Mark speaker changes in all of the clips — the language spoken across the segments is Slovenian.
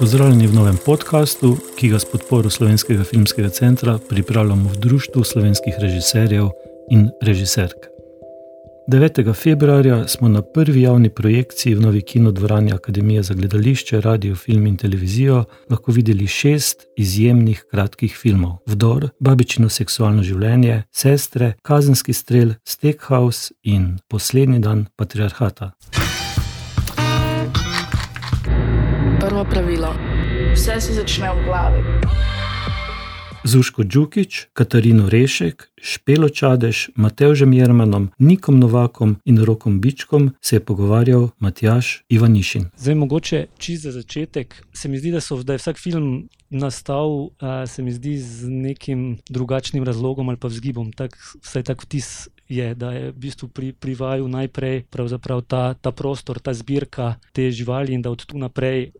Speaker 1: Pozdravljeni v novem podkastu, ki ga s podporo Slovenskega filmskega centra pripravljamo v Društvu slovenskih režiserjev in režiserk. 9. februarja smo na prvi javni projekciji v novi kinodvorani Akademije za gledališče, radio, film in televizijo lahko videli šest izjemnih kratkih filmov: Vdor, Babičino seksualno življenje, Sestre, Kazenski strel, Steakhouse in Poslednji dan patriarhata.
Speaker 2: Prvo pravilo: vse se začne v glavi.
Speaker 1: Zuško Džukič, Katarino Rešek, Špelo Čadež, Matežem Jermanom, Nikom Novakom in Rokom Bičkom se je pogovarjal Matjaš Ivanišin.
Speaker 3: Zdaj, mogoče čist za začetek, se mi zdi, da, so, da je vsak film nastal, se mi zdi, z nekim drugačnim razlogom ali pa vzgibom. Tak, vsaj tak vtis je, da je v bistvu pri, pri vaju najprej ta, ta prostor, ta zbirka te živali in da od tu naprej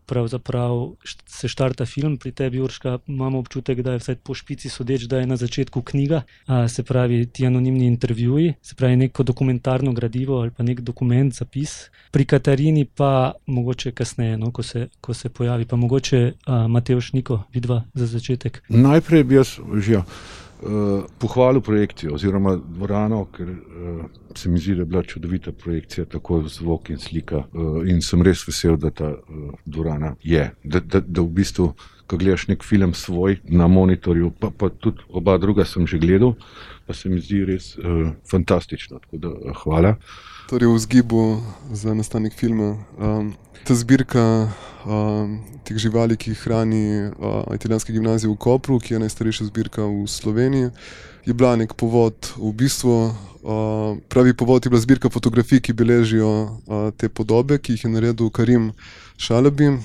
Speaker 3: se štarta film. Pri tebi, Urška, imamo občutek, da je vse po špici sodeč, da je na začetku knjiga, a, se pravi ti anonimni intervjuji, se pravi neko dokumentarno gradivo ali pa nek dokument, zapis. Pri Katarini pa mogoče kasneje, no, ko, se, ko se pojavi, pa mogoče Mateoš Niko, vidva za začetek.
Speaker 4: Najprej bi jaz že uh, pohvalil projekcijo oziroma dvorano, ker uh, se mi zdi, da je bila čudovita projekcija, tako zvok in slika. Uh, in sem res vesel, da ta uh, dvorana je. Da, da, da v bistvu, ko gledaš nek film svoj na monitorju, pa, pa tudi oba druga sem že gledal, pa se mi zdi res uh, fantastično. Da, uh, hvala.
Speaker 5: Torej, v zgibu za nastanek filma. Um, ta zbirka um, teh živali, ki jih hrani uh, italijanska gimnazija v Kopru, ki je najstarejša zbirka v Sloveniji, je bila nek povod v bistvu. Uh, pravi povod je bila zbirka fotografij, ki beležijo uh, te podobe, ki jih je naredil Karim Šalabi,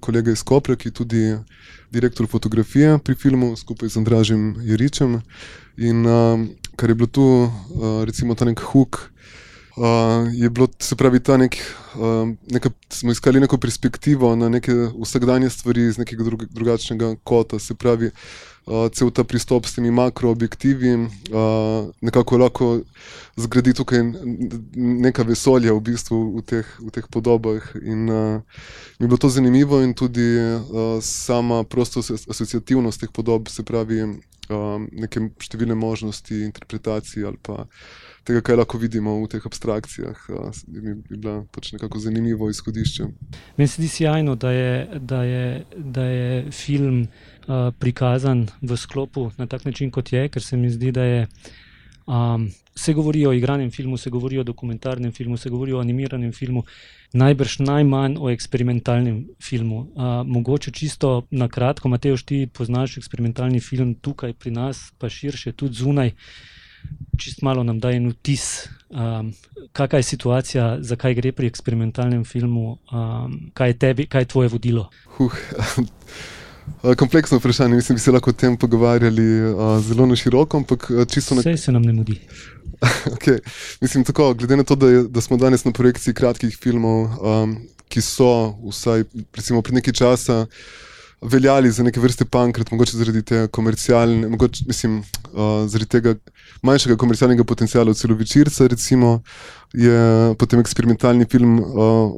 Speaker 5: kolega iz Kopra, ki je tudi direktor fotografije pri filmu skupaj z Andražem Jeričem. In kar je bilo tu, recimo, ta nek huk. Uh, je bilo, se pravi, ta nek, uh, neka, smo iskali neko perspektivo na neke vsakdanje stvari iz nekega drug, drugačnega kota. Se pravi, uh, cel ta pristop s temi makroobjektivi, uh, nekako lahko zgradi tukaj neka vesolja v bistvu v teh, v teh podobah. In uh, mi je bilo to zanimivo, in tudi uh, sama prostost, asociativnost teh podob, se pravi, uh, neke številne možnosti interpretacije ali pa tega, kaj lahko vidimo v teh abstrakcijah, bi, bi bila pač nekako zanimivo izhodišče.
Speaker 3: Meni se zdi sjajno, da je, da je, da je film uh, prikazan v sklopu na tak način, kot je, ker se mi zdi, da je. Um, se govori o igranem filmu, se govori o dokumentarnem filmu, se govori o animiranem filmu, najbrž najmanj o eksperimentalnem filmu. Uh, mogoče čisto na kratko, Matej, ti poznaš eksperimentalni film tukaj pri nas, pa širše tudi zunaj. Uh, čist malo nam da en vtis, um, kakšna je situacija, zakaj gre pri eksperimentalnem filmu, um, kaj, je tebi, kaj je tvoje vodilo.
Speaker 5: Huh. Kompleksno vprašanje, mislim, bi se lahko o tem pogovarjali uh, zelo na široko, ampak čisto na.
Speaker 3: Vse se nam ne mudi.
Speaker 5: okay. Mislim, tako, glede na to, da, je, da smo danes na projekciji kratkih filmov, um, ki so vsaj pred nekaj časa veljali za neke vrste pankrat, mogoče zaradi tega komercialnega, mogoče mislim, uh, zaradi tega manjšega komercialnega potencijala, celo večerca, recimo, je potem eksperimentalni film uh,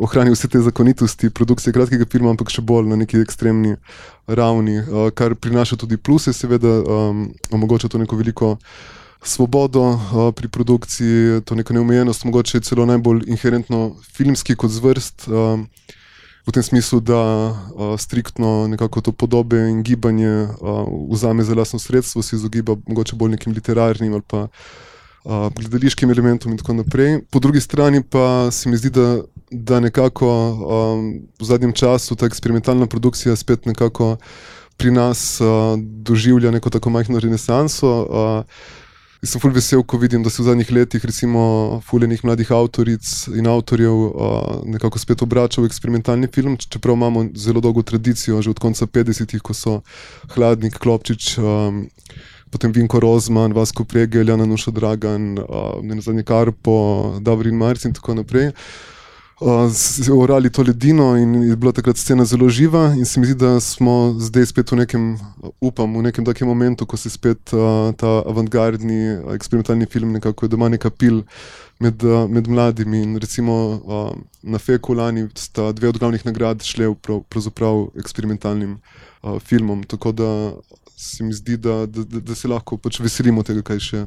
Speaker 5: ohranil vse te zakonitosti produkcije kratkega filma, ampak še bolj na neki ekstremni ravni, uh, kar prinaša tudi pluse, seveda, um, omogoča to neko veliko. Svobodo uh, pri produkciji, to neko neomejenost, mogoče celo najbolj inherentno filmski kot zvrst. Uh, v tem smislu, da uh, striktno nekako to podobe in gibanje uh, vzame za lasno sredstvo, se izogiba mogoče bolj nekim literarnim ali pa uh, gledališkim elementom in tako naprej. Po drugi strani pa se mi zdi, da, da nekako um, v zadnjem času ta eksperimentalna produkcija spet nekako pri nas uh, doživlja neko tako majhno renesanso. Jaz sem fulj vesel, ko vidim, da se v zadnjih letih, recimo, fuljenih mladih avtoric in avtorjev uh, nekako spet obrača v eksperimentalni film, čeprav imamo zelo dolgo tradicijo, že od konca 50-ih, ko so Hladnik, Klopčič, um, potem Vinko Rozman, Vasko Pregel, Jana Nuša Dragan, uh, ne nazadnje Karpo, Davrin Marci in tako naprej. Uh, orali to ledino in je bila takrat scena zelo živa. In se mi zdi, da smo zdaj spet v nekem, upam, v nekem takem momentu, ko se spet uh, ta avantgardni, eksperimentalni film nekako doma neka pil med, uh, med mladimi. In recimo uh, na Feku lani sta dve od glavnih nagrad šle prav, pravzaprav eksperimentalnim uh, filmom. Tako da se mi zdi, da, da, da, da se lahko pač veselimo tega, kaj še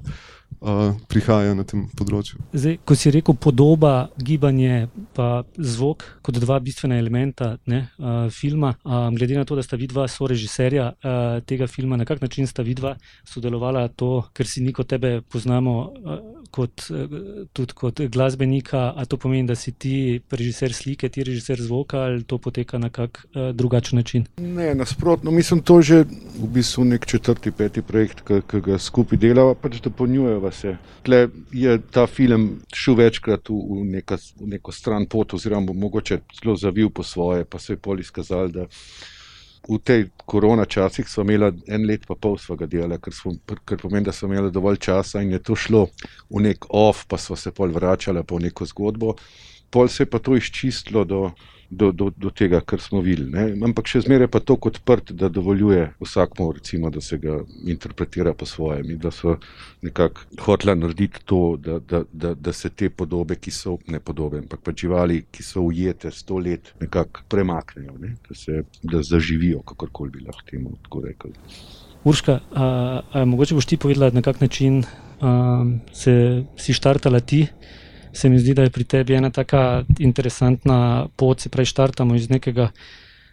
Speaker 5: uh, prihaja na tem področju.
Speaker 3: Zdaj, ko si rekel podoba, gibanje, pa zvok kot dva bistvena elementa ne, uh, filma, uh, glede na to, da sta vidva so režiserja uh, tega filma, na kak način sta vidva sodelovala to, ker si niko tebe poznamo uh, kot, uh, tudi kot glasbenika, a to pomeni, da si ti režiser slike, ti režiser zvoka ali to poteka na kak uh, drugačen način?
Speaker 4: Ne, nasprotno, mislim, to je že v bistvu nek četrti, peti projekt, ki ga skupaj delava, pač dopolnjujeva se. Tle je ta film šel večkrat v, v, neka, v neko stran pot, oziroma mogoče zelo zavil po svoje, pa se je pol izkazal, da v tej korona časih smo imeli en let pa pol svojega dela, ker, smo, ker pomeni, da smo imeli dovolj časa in je to šlo v nek off, pa smo se pol vračali po neko zgodbo. Pol se je pa to izčistilo do do, do, do tega, kar smo videli. Ampak še zmeraj pa to kot odprt, da dovoljuje vsakmu, recimo, da se ga interpretira po svojem. In da so nekako hotela narediti to, da, da, da, da se te podobe, ki so ne podobe, ampak pa živali, ki so ujete sto let, nekako premaknejo, ne? da se da zaživijo, kakorkoli bi lahko temu tako rekel.
Speaker 3: Urška, a, a, mogoče boš ti povedala, na kak način a, se si štartala ti se mi zdi, da je pri tebi ena tako interesantna pot, se pravi, štartamo iz nekega,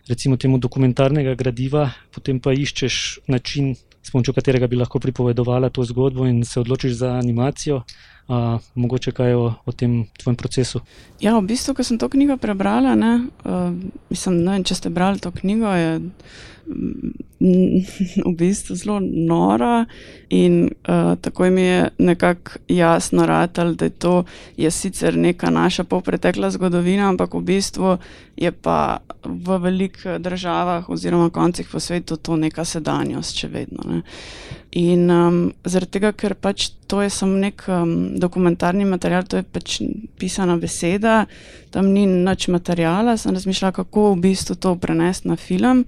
Speaker 3: recimo, temu dokumentarnega gradiva, potem pa iščeš način, s pomočjo katerega bi lahko pripovedovala to zgodbo in se odločiš za animacijo. Uh, mogoče kaj o, o tem tvojem procesu?
Speaker 2: Ja, v bistvu, ko sem to knjigo prebrala, ne, uh, mislim, ne vem, če ste brali to knjigo, je v bistvu zelo nora in uh, tako mi je nekako jasno ratal, da je to je sicer neka naša popretekla zgodovina, ampak v bistvu je pa v velikih državah oziroma koncih po svetu to neka sedanjost še vedno. Ne. In um, zaradi tega, ker pač to je samo nek um, dokumentarni material, to je pač pisana beseda, tam ni nič materijala, sem razmišljala, kako v bistvu to prenesti na film.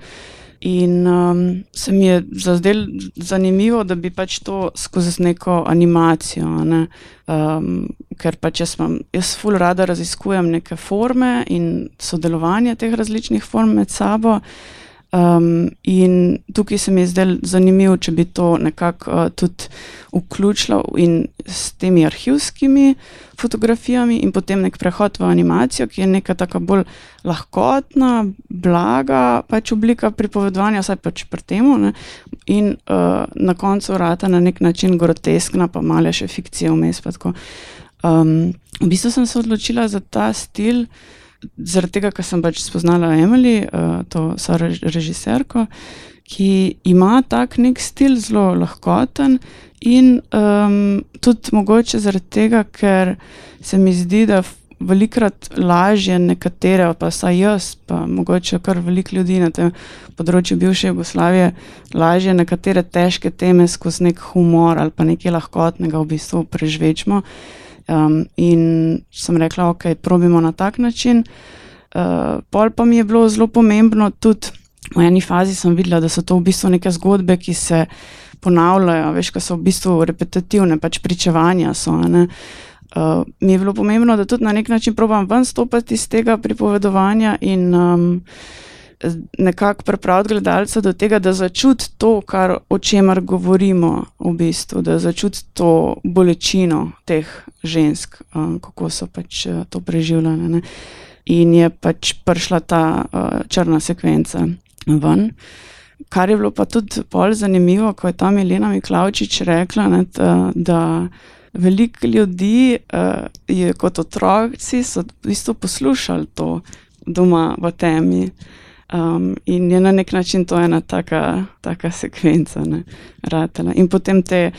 Speaker 2: In um, se mi je zazdel zanimivo, da bi pač to skozi neko animacijo, ne? um, ker pač jaz, mam, jaz ful rada raziskujem neke forme in sodelovanje teh različnih form med sabo. Um, in tukaj se mi je zdelo zanimivo, če bi to nekako uh, tudi vključila in s temi arhivskimi fotografijami, in potem nek prehod v animacijo, ki je neka tako bolj lahkotna, blaga pač oblika pripovedovanja, vsaj pač pri tem. In uh, na koncu vrata na nek način groteskna, pa malo še fikcije vmes. Um, v bistvu sem se odločila za ta stil zaradi tega, ker sem pač spoznala Emily, uh, to so režiserko, ki ima tak nek stil, zelo lahkoten in um, tudi mogoče zaradi tega, ker se mi zdi, da velikrat lažje nekatere, pa saj jaz, pa mogoče kar veliko ljudi na tem področju bivše Jugoslavije, lažje nekatere težke teme skozi nek humor ali pa nekaj lahkotnega v bistvu prežvečemo. Um, in sem rekla, ok, probimo na tak način. Uh, pol pa mi je bilo zelo pomembno, tudi v eni fazi sem videla, da so to v bistvu neke zgodbe, ki se ponavljajo, veš, ki so v bistvu repetitivne, pač pričevanja so. Uh, mi je bilo pomembno, da tudi na nek način probam ven stopiti iz tega pripovedovanja in um, nekako pripraviti gledalca do tega, da začuti to, kar, o čemer govorimo, v bistvu, da začuti to bolečino teh žensk, um, kako so pač uh, to preživljale. Ne? In je pač prišla ta uh, črna sekvenca ven. Kar je bilo pa tudi bolj zanimivo, ko je tam Elena Miklaučič rekla, ne, da, da veliko ljudi, uh, je, kot otroci, v bistvu poslušali to doma v temi. Um, in je na nek način to ena taka, taka sekvenca, ne, ratela. In potem te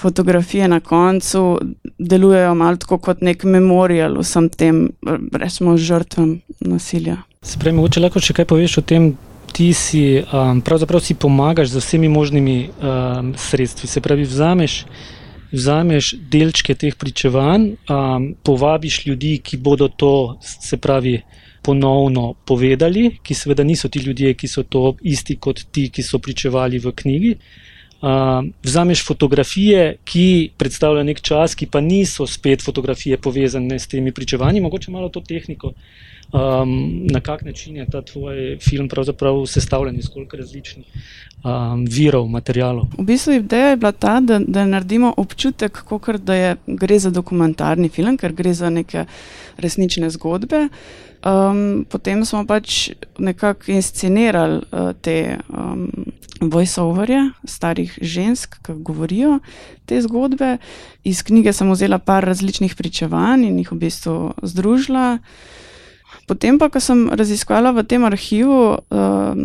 Speaker 2: fotografije na koncu delujejo malo kot nek memorial vsem tem, rečemo, žrtvam nasilja.
Speaker 3: Sprej, mogoče lahko še kaj poveš o tem, ti si um, pravzaprav si pomagaš z vsemi možnimi um, sredstvi. Se pravi, vzameš, vzameš delčke teh pričevanj, um, povabiš ljudi, ki bodo to, se pravi, ponovno povedali, ki seveda niso ti ljudje, ki so to isti kot ti, ki so pričevali v knjigi. Uh, vzameš fotografije, ki predstavljajo nek čas, ki pa niso spet fotografije povezane s temi pričevanji, mogoče malo to tehniko. Um, na kak način je ta tvoj film pravzaprav sestavljen iz koliko različnih um, virov, materijalov?
Speaker 2: V bistvu ideja je bila ta, da, da naredimo občutek, kot da je, gre za dokumentarni film, ker gre za neke resnične zgodbe. Um, potem smo pač nekako inscenirali uh, te um, voice-overje starih žensk, ki govorijo te zgodbe. Iz knjige sem vzela par različnih pričevanj in jih v bistvu združila. Potem pa, ko sem raziskala v tem arhivu uh,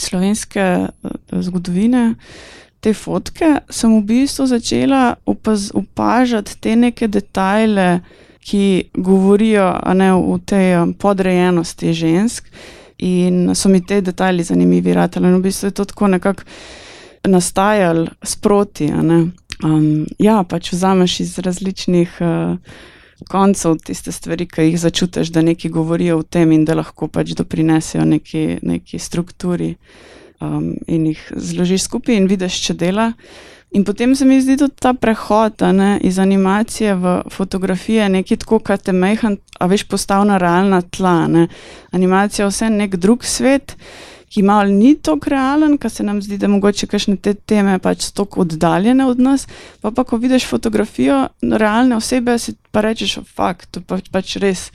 Speaker 2: slovenske uh, zgodovine. Te fotke sem v bistvu začela opažati te neke detajle, ki govorijo ne, v tej um, podrejenosti žensk. In so mi te detajli zanimivi, ratali. In v bistvu je to tako nekako nastajalo sproti. Um, ja, pač vzameš iz različnih uh, koncev tiste stvari, ki jih začutiš, da neki govorijo o tem in da lahko pač doprinesejo neki, neki strukturi. Um, in jih zložiš skupaj in vidiš, če dela. In potem se mi zdi tudi ta prehod ne, iz animacije v fotografije, nekaj tako, kar te mehan, a veš, postavlja realna tla. Ne. Animacija je vse nek drug svet, ki malo ni tako realen, ker se nam zdi, da mogoče kakšne te teme pač tako oddaljene od nas. Pa pa, ko vidiš fotografijo realne osebe, si pa rečeš, fakt, to pač, pač res.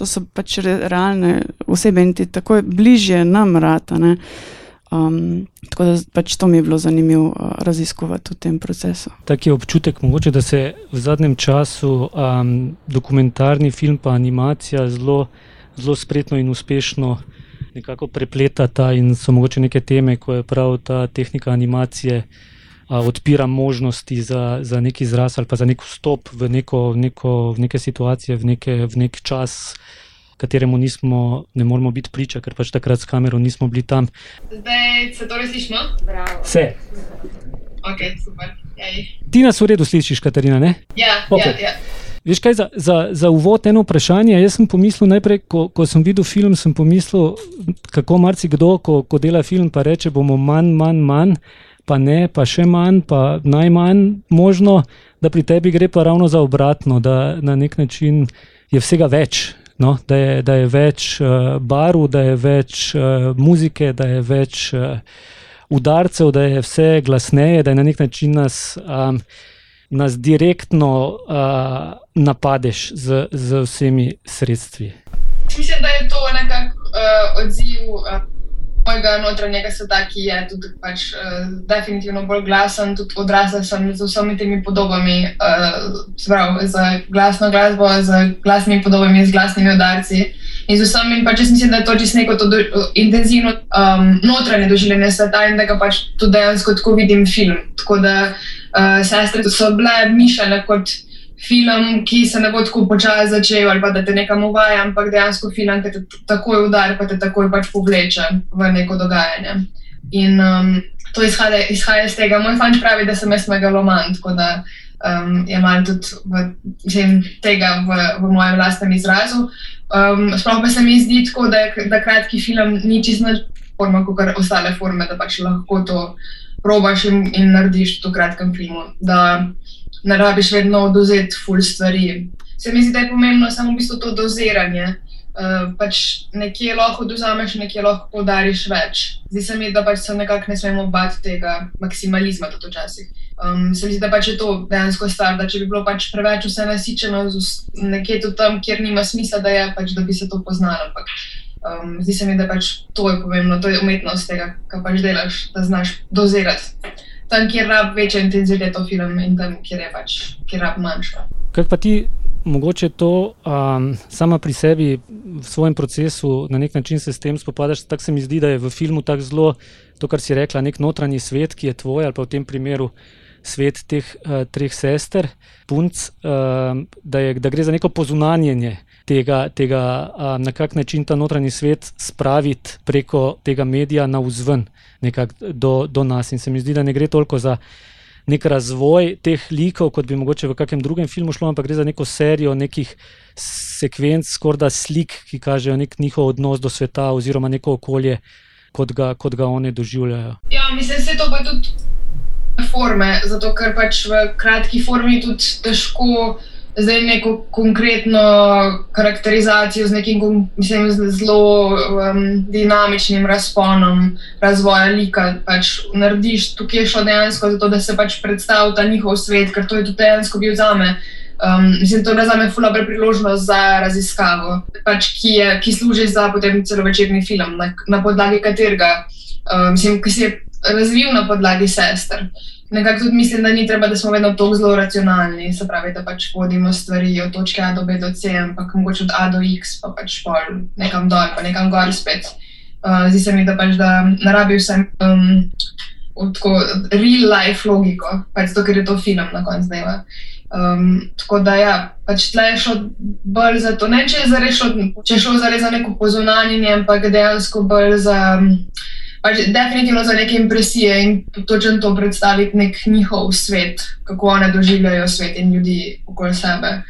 Speaker 2: To so pač realne osebe in ti tako bližje nam rata. Um, tako da pač to mi je bilo zanimivo uh, raziskovati v tem procesu.
Speaker 3: Tak je občutek, mogoče, da se v zadnjem času um, dokumentarni film in animacija zelo, zelo spretno in uspešno nekako prepletata in so mogoče neke teme, ko je prav ta tehnika animacije. Odpira možnosti za, za neki izraz ali pa za nek vstop v, neko, neko, v neke situacije, v, neke, v nek čas, kateremu nismo, ne moremo biti priča, ker pač takrat s kamero nismo bili tam.
Speaker 6: Zdaj se torej slišimo?
Speaker 3: Vse.
Speaker 6: Okay,
Speaker 3: Ti nas v redu slišiš, Katarina? Ne?
Speaker 6: Ja, okay. ja, ja.
Speaker 3: Veš kaj, za, za, za uvod eno vprašanje. Jaz sem pomislil najprej, ko, ko sem videl film, sem pomislil, kako marsikdo, ko, ko dela film, pa reče, bomo manj, manj, manj, pa ne, pa še manj, pa najmanj možno, da pri tebi gre pa ravno za obratno, da na nek način je vsega več. No, da, je, da je več uh, barv, da je več uh, muzike, da je več uh, udarcev, da je vse glasneje, da je na nek način nas, um, nas direktno uh, napadeš z, z vsemi sredstvi.
Speaker 6: Mislim, da je to nekako uh, odziv. Uh mojega notranjega sveta, ki je tudi pač, uh, definitivno bolj glasen, tudi odrasla sem z vsemi temi podobami, uh, sprav, z glasno glasbo, z glasnimi podobami, z glasnimi udarci. In z vsemi, pač jaz mislim, da je to čisto neko to do, intenzivno um, notranje doživljanje sveta in da ga pač tudi dejansko tako vidim film. Tako da uh, sestre so bile mišljene kot film, ki se ne bo tako počasi začel, ali pa da te nekam uvaja, ampak dejansko film, ki te takoj udari, pa te takoj pač povleče v neko dogajanje. In um, to izhaja, izhaja iz tega. Moj fant pravi, da sem jaz megaloman, tako da um, je malo tudi v, mislim, tega v, v mojem lastnem izrazu. Um, sploh pa se mi zdi tako, da, da kratki film ni čisto kot ostale forme, da pač lahko to probaš in, in narediš v kratkem filmu. Da, ne rabiš vedno oduzeti ful stvari. Se mi zdi, da je pomembno samo v bistvu to doziranje. Uh, pač nekje lahko oduzameš, nekje lahko podariš več. Zdi se mi, da pač se nekako ne smemo bati tega maksimalizma tudi včasih. Um, se mi zdi, da pač je to dejansko stvar, da če bi bilo pač preveč vse nasičeno, nekje tudi tam, kjer nima smisla, da je pač, da bi se to poznalo. Ampak um, zdi se mi, da pač to je pomembno, to je umetnost tega, kar pač delaš, da znaš dozirati tam, kjer rab večjo intenziteto film in tam, kjer je pač, kjer rab manjša.
Speaker 3: Kaj pa ti mogoče to um, sama pri sebi v svojem procesu na nek način se s tem spopadaš? Tako se mi zdi, da je v filmu tako zelo to, kar si rekla, nek notranji svet, ki je tvoj ali pa v tem primeru. Svet teh uh, treh sester, punc, uh, da, je, da gre za neko pozunanjenje tega, tega uh, na kak način ta notranji svet spraviti preko tega medija na vzven do, do nas. In se mi zdi, da ne gre toliko za nek razvoj teh likov, kot bi mogoče v kakem drugem filmu šlo, ampak gre za neko serijo nekih sekvenc, skorda slik, ki kažejo nek njihov odnos do sveta oziroma neko okolje, kot ga, kot ga oni doživljajo.
Speaker 6: Ja, mislim, se to pa tudi forme, zato ker pač v kratki formi tudi težko zdaj neko konkretno karakterizacijo z nekim mislim, zelo um, dinamičnim razponom razvoja lika. Pač narediš tukaj šlo dejansko zato, da se pač predstavi ta njihov svet, ker to je tudi dejansko bil za me. Um, mislim, to je za me fulabra priložnost za raziskavo, pač, ki, je, ki služi za potem celovečerni film, na, na podlagi katerega, um, mislim, ki se je razvil na podlagi sester. Nekako tudi mislim, da ni treba, da smo vedno tako zelo racionalni, se pravi, da pač vodimo stvari od točke A do B do C, ampak mogoče od A do X, pa pač pol nekam dol, pa nekam gor spet. Uh, zdi se mi, da pač da narabi vsem um, tako real life logiko, pač to, ker je to film na koncu dneva. Um, tako da, ja, pač tle je šlo bolj za to, ne če je šlo, če je šlo zares za neko pozunanjenje, ampak dejansko bolj za, pač definitivno za neke impresije in točno to predstaviti nek njihov svet, kako one doživljajo svet in ljudi okoli sebe.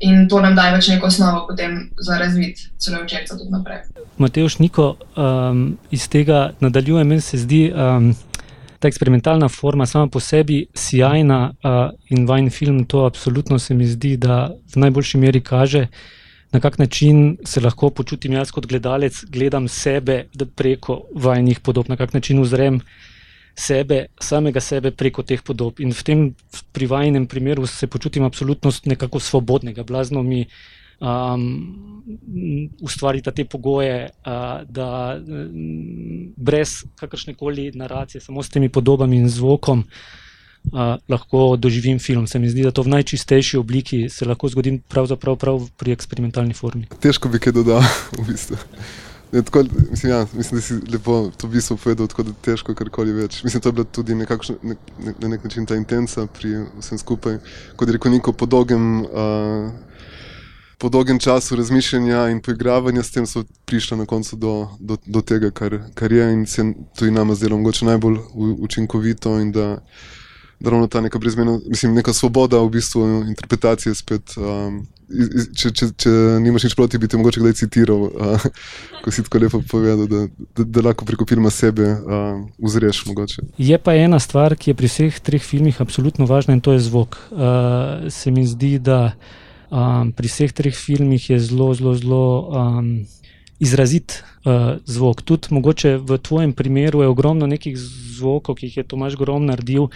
Speaker 6: In to nam daje več neko osnovo potem za razvit celo učenca tudi naprej.
Speaker 3: Mateoš Niko um, iz tega nadaljuje, meni se zdi. Um, ta eksperimentalna forma sama po sebi sjajna uh, in vajen film to absolutno se mi zdi, da v najboljši meri kaže, na kak način se lahko počutim jaz kot gledalec, gledam sebe preko vajenih podob, na kak način uzrem sebe, samega sebe preko teh podob. In v tem privajenem primeru se počutim absolutno nekako svobodnega, blazno mi um, ustvarita te pogoje, uh, da um, brez kakršne koli naracije, samo s temi podobami in zvokom. Uh, lahko doživim film. Se mi zdi, da to v najčistejši obliki se lahko zgodi pravzaprav prav pri eksperimentalni formi.
Speaker 5: Težko bi kaj dodal, v bistvu. Ne, tako, mislim, ja, mislim, da si lepo to v bistvu povedal, tako da težko karkoli več. Mislim, to je bila tudi nekakšna, ne, ne, na nek način ta intenca pri vsem skupaj. Kot je rekel, neko po dolgem uh, po dolgem času razmišljanja in poigravanja s tem so prišli na koncu do, do, do tega, kar, kar je in se in nama zdelo mogoče najbolj učinkovito in da, da ravno ta neka brezmena, mislim, neka svoboda v bistvu interpretacije spet. Um, Če, če, če nimaš nič proti, bi te mogoče kdaj citiral, uh, ko si tako lepo povedal, da, da, da lahko preko filma sebe uh, uzreš. Mogoče.
Speaker 3: Je pa ena stvar, ki je pri vseh treh filmih absolutno važna in to je zvok. Uh, se mi zdi, da uh, Um, pri vseh treh filmih je zelo, zelo, zelo um, izrazit uh, zvok. Tudi mogoče v tvojem primeru je ogromno nekih zvokov, ki jih je Tomaž Grom naredil,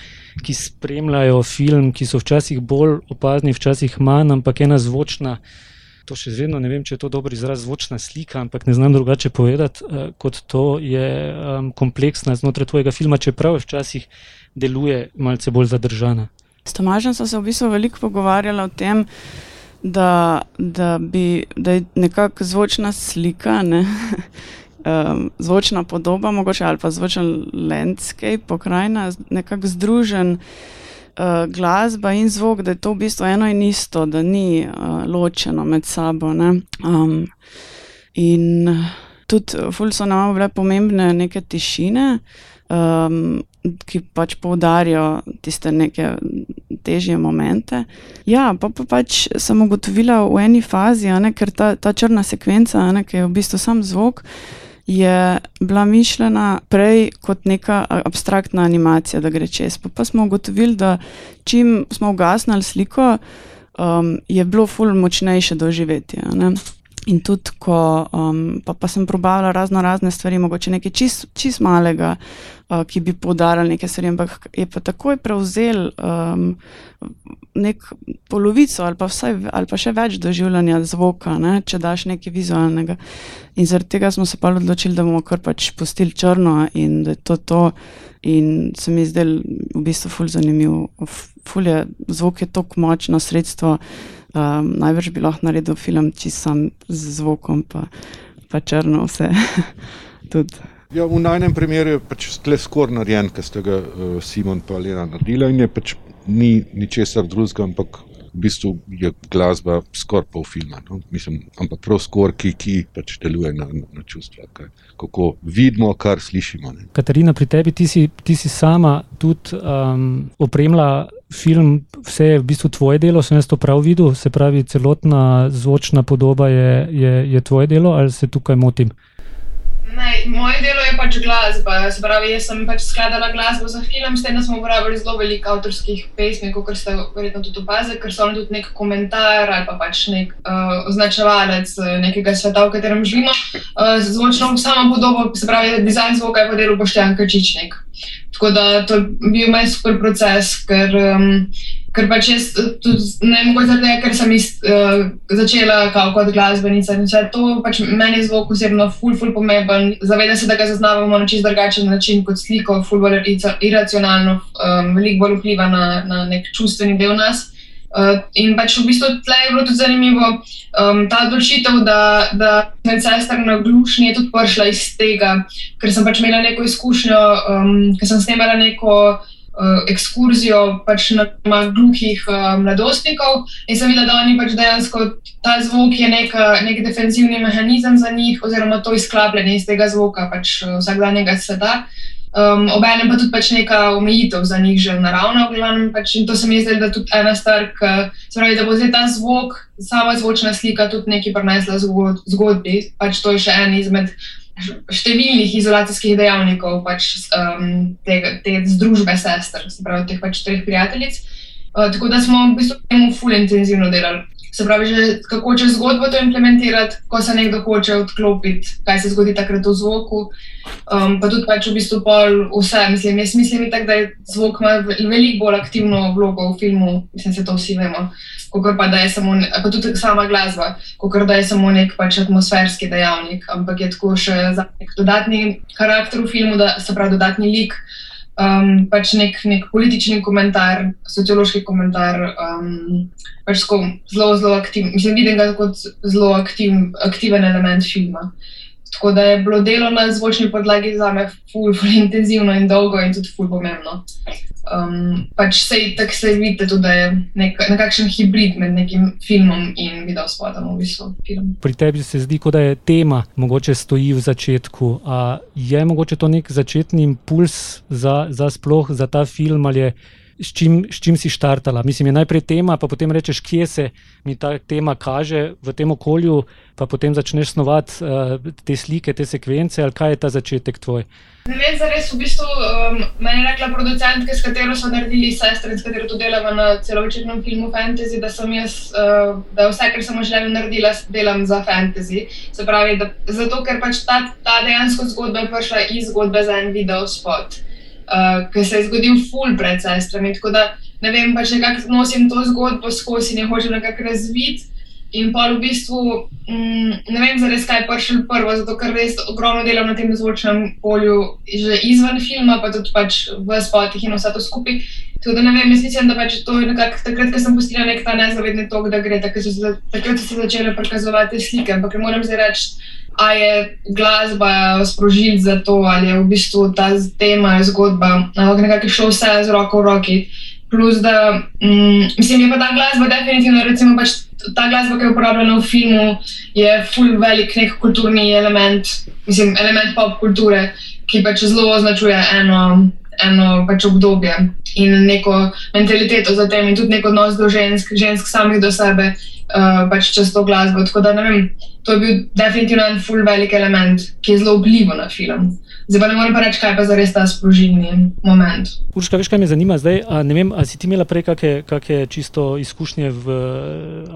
Speaker 3: ki spremljajo film, ki so včasih bolj opazni, včasih manj, ampak ena zvočna. To še vedno ne vem, če je to dobro izraz, zvočna slika, ampak ne znam drugače povedati, uh, kot to je um, kompleksna znotraj tvojega filma, čeprav včasih deluje malce bolj zadržana.
Speaker 2: S Tomažem smo se v bistvu veliko pogovarjali o tem, da, da, bi, da je nekako zvočna slika, ne? um, zvočna podoba, mogoče ali pa zvočen landscape, pokrajina, nekako združen uh, glasba in zvok, da je to v bistvu eno in isto, da ni uh, ločeno med sabo. Um, in tudi, ful so nam bile pomembne neke tišine. Um, ki pač poudarijo tiste neke težje momente. Ja, pa, pa pač sem ugotovila v eni fazi, ne, ker ta, ta črna sekvenca, ne, ki je v bistvu sam zvok, je bila mišljena prej kot neka abstraktna animacija, da gre čez. Pa, pa smo ugotovili, da čim smo ugasnili sliko, um, je bilo ful močnejše doživetje. Ne. In tudi, ko um, pa, pa sem probala razno razne stvari, mogoče nekaj čist, čist malega, uh, ki bi poudarili nekaj stvari, ampak je pa takoj prevzel um, nek polovico ali pa, vsaj, ali pa še več doživljanja zvoka, ne, če daš nekaj vizualnega. In zaradi tega smo se pa odločili, da bomo kar pač pustili črno in da je to to. In se mi zdel v bistvu ful zanimiv. Ful je, zvok je tako močno sredstvo. Um, najbrž bi lahko naredil film, če sem z zvokom, pa, pa črno vse.
Speaker 4: ja, v najnem primeru je pač tle skoraj narejen, ker ste ga uh, Simon pa Lena naredila in je pač ni ničesar drugega, ampak v bistvu je glasba skoraj pol filma. No? Mislim, ampak prav skoraj, ki, ki pač deluje na, na, na čustva. Kaj, kako vidimo, kar slišimo. Ne?
Speaker 3: Katarina, pri tebi ti si, ti si sama tudi um, opremila film, vse je v bistvu tvoje delo, sem jaz to prav videl, se pravi, celotna zvočna podoba je, je, je tvoje delo ali se tukaj motim?
Speaker 6: Ne, moje delo je pač glasba. Se pravi, jaz sem pač skladala glasbo za film, s tem, da smo uporabljali zelo veliko avtorskih pesmi, kot ste verjetno tudi opazili, ker so oni tudi nek komentar ali pa pač nek uh, označevalec nekega sveta, v katerem živimo. Uh, zvočno samo podobo, se pravi, dizajn zvoka je pa delo Boštjan Kačičnik. Tako da to je bil moj super proces, ker. Um, ker pač jaz tudi ne mogoče zaradi tega, ker sem iz, uh, začela kot glasbenica in vse to, pač meni je zvok osebno ful, ful pomemben. Zavedam se, da ga zaznavamo na čist drugačen način kot sliko, ful bolj iracionalno, um, veliko bolj vpliva na, na nek čustveni del nas. Uh, in pač v bistvu tle je bilo tudi zanimivo um, ta odločitev, da, da med sestrami na glušnji je tudi prišla iz tega, ker sem pač imela neko izkušnjo, um, ker sem snemala neko uh, ekskurzijo pač na, na gluhih uh, mladostnikov in sem videla, da oni pač dejansko ta zvok je neka, nek defensivni mehanizem za njih, oziroma to izklapljanje iz tega zvoka pač uh, vsakdanjega sveta. Um, Obenem pa tudi pač neka omejitev za njih, že naravno. Pač, in to se mi zdi, da je tudi ena stvar, ki pravi, da bo zdaj ta zvok, sama zvočna slika, tudi nekaj prenesla zgodbi. Pač to je še en izmed številnih izolacijskih dejavnikov pač, um, te, te združbe sester, se pravi, teh pač treh prijateljic. Uh, tako da smo v bistvu temu ful intenzivno delali. Se pravi, že kako če zgodbo to implementirati, ko se nekdo hoče odklopiti, kaj se zgodi takrat v zvoku. Um, pa tudi pač v bistvu pol vse, mislim, jaz mislim, tak, da je zvok ima veliko bolj aktivno vlogo v filmu, mislim, se to vsi vemo kot pa da je samo, pa tudi sama glasba, kot da je samo nek pač atmosferski dejavnik, ampak je tako še nek dodatni karakter v filmu, da se pravi dodatni lik. Um, pač nek, nek politični komentar, sociološki komentar, um, pač zelo, zelo aktiven. Mislim, vidim ga kot zelo aktiv, aktiven element filma. Tako da je bilo delo na zvočni podlagi za me ful, ful intenzivno in dolgo in tudi ful pomembno. Um, pač sej, tako se vidite da je nek, nekakšen hibrid med nekim filmom in videospotom v bistvu. Film.
Speaker 3: Pri tebi se zdi, kot da je tema mogoče stoji v začetku. A je mogoče to nek začetni impuls za, za sploh za ta film ali je s čim, s čim si štartala. Mislim, je najprej tema, pa potem rečeš, kje se mi ta tema kaže v tem okolju, pa potem začneš snovati uh, te slike, te sekvence, ali kaj je ta začetek tvoj.
Speaker 6: Ne vem, za res v bistvu um, meni je rekla producentka, s katero so naredili sestre, s katero tudi delamo na celovečernem filmu Fantasy, da sem jaz, uh, da vse, kar sem želela narediti, delam za fantasy. Se pravi, da, zato ker pač ta, ta dejansko zgodba je prišla iz zgodbe za en video spot uh, ki se je zgodil ful pred sestrami. Tako da ne vem, pač nekako nosim to zgodbo skozi in jo hočem nekako razviti. In pa v bistvu mm, ne vem, zares kaj je prišel prvo, zato ker res ogromno delam na tem zvočnem polju, že izven filma, pa tudi pač v spotih in vse to skupaj. Tako da ne vem, jaz mislim, da pač to je nekako takrat, ko sem postila nek ta nezavedni tok, da gre, takrat so takrat so se začele prikazovati slike, ampak moram zdaj reči, a je glasba sprožil za to, ali je v bistvu ta tema, zgodba, ali nekako šlo vse z roko v roki. Plus, da mm, mislim, je pa ta glasba definitivno, recimo, pač ta glasba, ki je uporabljena v filmu, je full velik nek kulturni element, mislim, element pop kulture, ki pač zelo označuje eno. Eno pač obdobje in neko mentaliteto za tem, in tudi neko odnos do žensk, žensk samih do sebe, uh, pač čez to glasbo. Tako da ne vem, to je bil definitivno en full velik element, ki je zelo vplival na film. Zdaj pa ne morem pa reči, kaj pa za res ta sprožilni moment.
Speaker 3: Urška, veš, kaj me zanima zdaj? A, ne vem, ali si ti imela prej kakšne čisto izkušnje v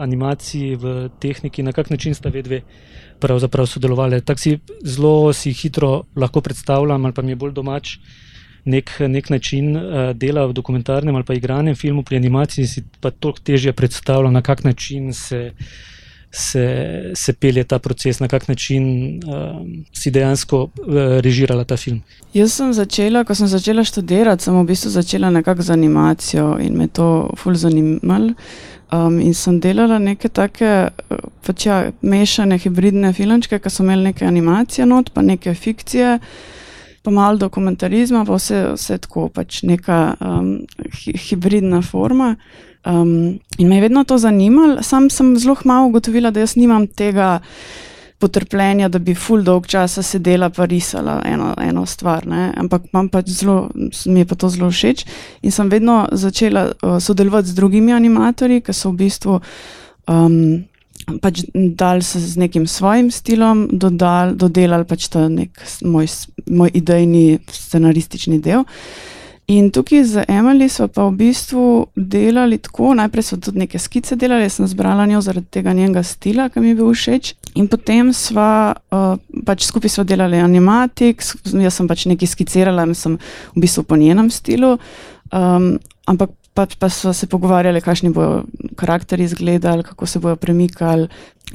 Speaker 3: animaciji, v tehniki, na kak način sta vedve pravzaprav sodelovali. Tako si zelo si hitro lahko predstavljam, ali pa mi je bolj domač. Nek, nek način uh, dela v dokumentarnem ali pa igranem filmu, pri animaciji si pa toliko težje predstavljam, na kak način se uh, se, se pelje ta proces, na kak način uh, si dejansko uh, režirala ta film?
Speaker 2: Jaz sem začela, ko sem začela študirati, sem v bistvu začela nekako z animacijo in me to ful zanimalo. Um, in sem delala neke take pač ja, mešane hibridne filmčke, ki so imeli neke animacije, not, pa neke fikcije, pa malo dokumentarizma, pa vse, vse tako, pač neka um, hi, hibridna forma. Um, in me je vedno to zanimalo, sam sem zelo malo ugotovila, da jaz nimam tega potrpljenja, da bi full dolg časa sedela in risala eno, eno stvar. Ne? Ampak pač zelo, mi je pa to zelo všeč. In sem vedno začela uh, sodelovati z drugimi animatorji, ki so v bistvu. Um, pač dal se z nekim svojim stilom, dodal, dodelal pač ta nek moj, moj idejni scenaristični del. In tukaj z Emily smo pa v bistvu delali tako, najprej so tudi neke skice delali, jaz sem zbrala njo zaradi tega njenega stila, ki mi je bil všeč. In potem sva uh, pač skupaj sva delali animatik, jaz sem pač nekaj skicirala in sem v bistvu po njenem stilu. Um, ampak pač pa so se pogovarjali, kakšni bodo karakteri izgledali, kako se bodo premikali.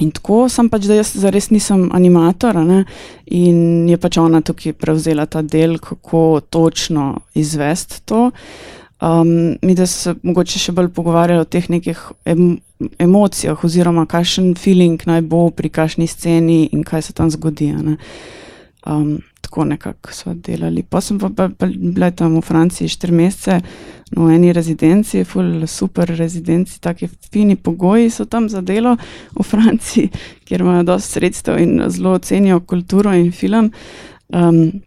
Speaker 2: In tako sem pač, da jaz zares nisem animator, ne? in je pač ona tukaj prevzela ta del, kako točno izvesti to. Um, mi da se mogoče še bolj pogovarjali o teh nekih em, emocijah, oziroma kakšen feeling naj bo pri kakšni sceni in kaj se tam zgodi. Um, tako nekako so delali. Pa sem pa, pa, pa bila tam v Franciji štiri mesece, no, v eni rezidenci, full super rezidenci, taki fini pogoji so tam za delo v Franciji, kjer imajo dosti sredstev in zelo cenijo kulturo in film. Um,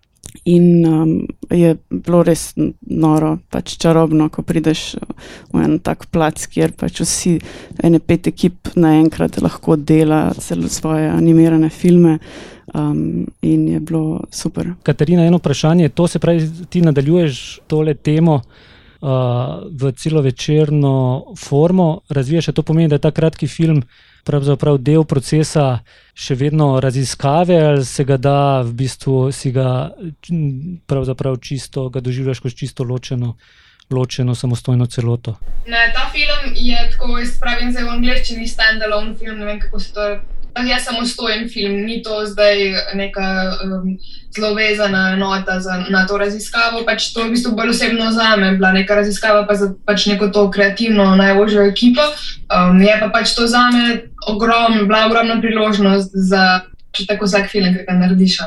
Speaker 2: In um, je bilo res noro, pač čarobno, ko prideš v en tak plac, kjer pač vsi, ene pet ekip naenkrat lahko dela celo svoje animirane filme. Um, in je bilo super.
Speaker 3: Katarina, eno vprašanje. To se pravi, ti nadaljuješ tole temo uh, v celo večerno formo, razvijaš. To pomeni, da je ta kratki film pravzaprav del procesa še vedno raziskave, ali se ga da v bistvu si ga pravzaprav čisto, ga doživljaš kot čisto ločeno. Ločeno, samostojno celoto.
Speaker 6: Ne, ta film je tako, pravim, zelo angliščini stand-alone film. Ne vem, kako se to je samostojen film, ni to zdaj neka um, zelo vezana nota za, na to raziskavo. Pač to je v bistvu bolj osebno za me, bila neka raziskava pa za pač neko to kreativno najožjo ekipo. Um, je pa pač to za me ogrom, bila ogromna priložnost za tako vsak film, ki ga narediš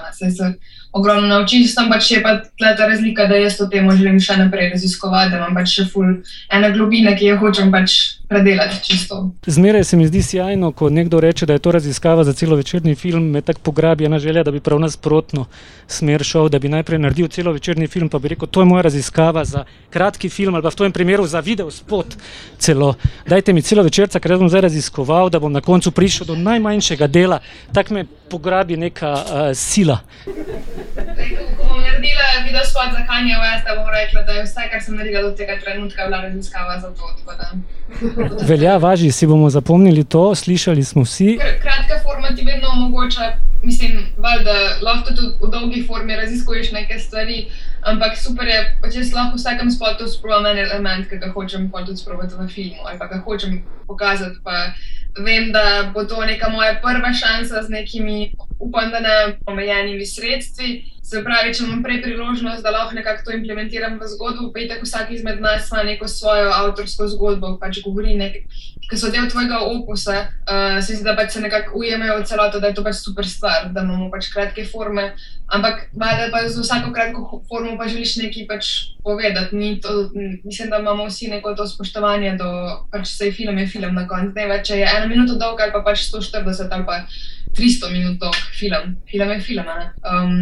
Speaker 6: ogromno naučiš, tam pač je pa ta razlika, da jaz to temo želim še naprej raziskovati, da imam pač še ful ene globine, ki jo hočem pač predelati čisto.
Speaker 3: Zmeraj se mi zdi sjajno, ko nekdo reče, da je to raziskava za celo večerni film, me tako pograbi ena želja, da bi prav nasprotno smer šel, da bi najprej naredil celo večerni film, pa bi rekel, to je moja raziskava za kratki film ali pa v tem primeru za video spot celo. Dajte mi celo večerca, ker bom zdaj raziskoval, da bom na koncu prišel do najmanjšega dela, tak me pograbi neka uh, sila.
Speaker 6: Ko bom naredila video spot za Kanye West, bom rekla, da je vse, kar sem naredila do tega trenutka, bila raziskava za to.
Speaker 3: Velja, važi, si bomo zapomnili to, slišali smo vsi.
Speaker 6: Kratka forma ti vedno omogoča, mislim, da lahko tudi v dolgi formi raziskuješ neke stvari, ampak super je, če si lahko v vsakem spotu sprovam en element, ki ga hočem tudi sprobati v filmu ali pa ga hočem pokazati. Pa vem, da bo to neka moja prva šansa z nekimi, upam, da ne omejenimi sredstvi. Se pravi, če imam prej priložnost, da lahko nekako to implementiram v zgodbo, pa je tako vsak izmed nas ima neko svojo avtorsko zgodbo, pač govori nekaj, ki so del tvojega opusa, uh, se zdi, da pač se nekako ujemajo v celoto, da je to pač super stvar, da imamo pač kratke forme. Ampak, valjda pa za vsako kratko formo pa želiš nekaj pač povedati. To, mislim, da imamo vsi neko to spoštovanje do, pač se je film, je film na koncu. Ne več, če je ena minuta dolg ali pa pač 140 ali pa 300 minut dolg film, film je film. Um,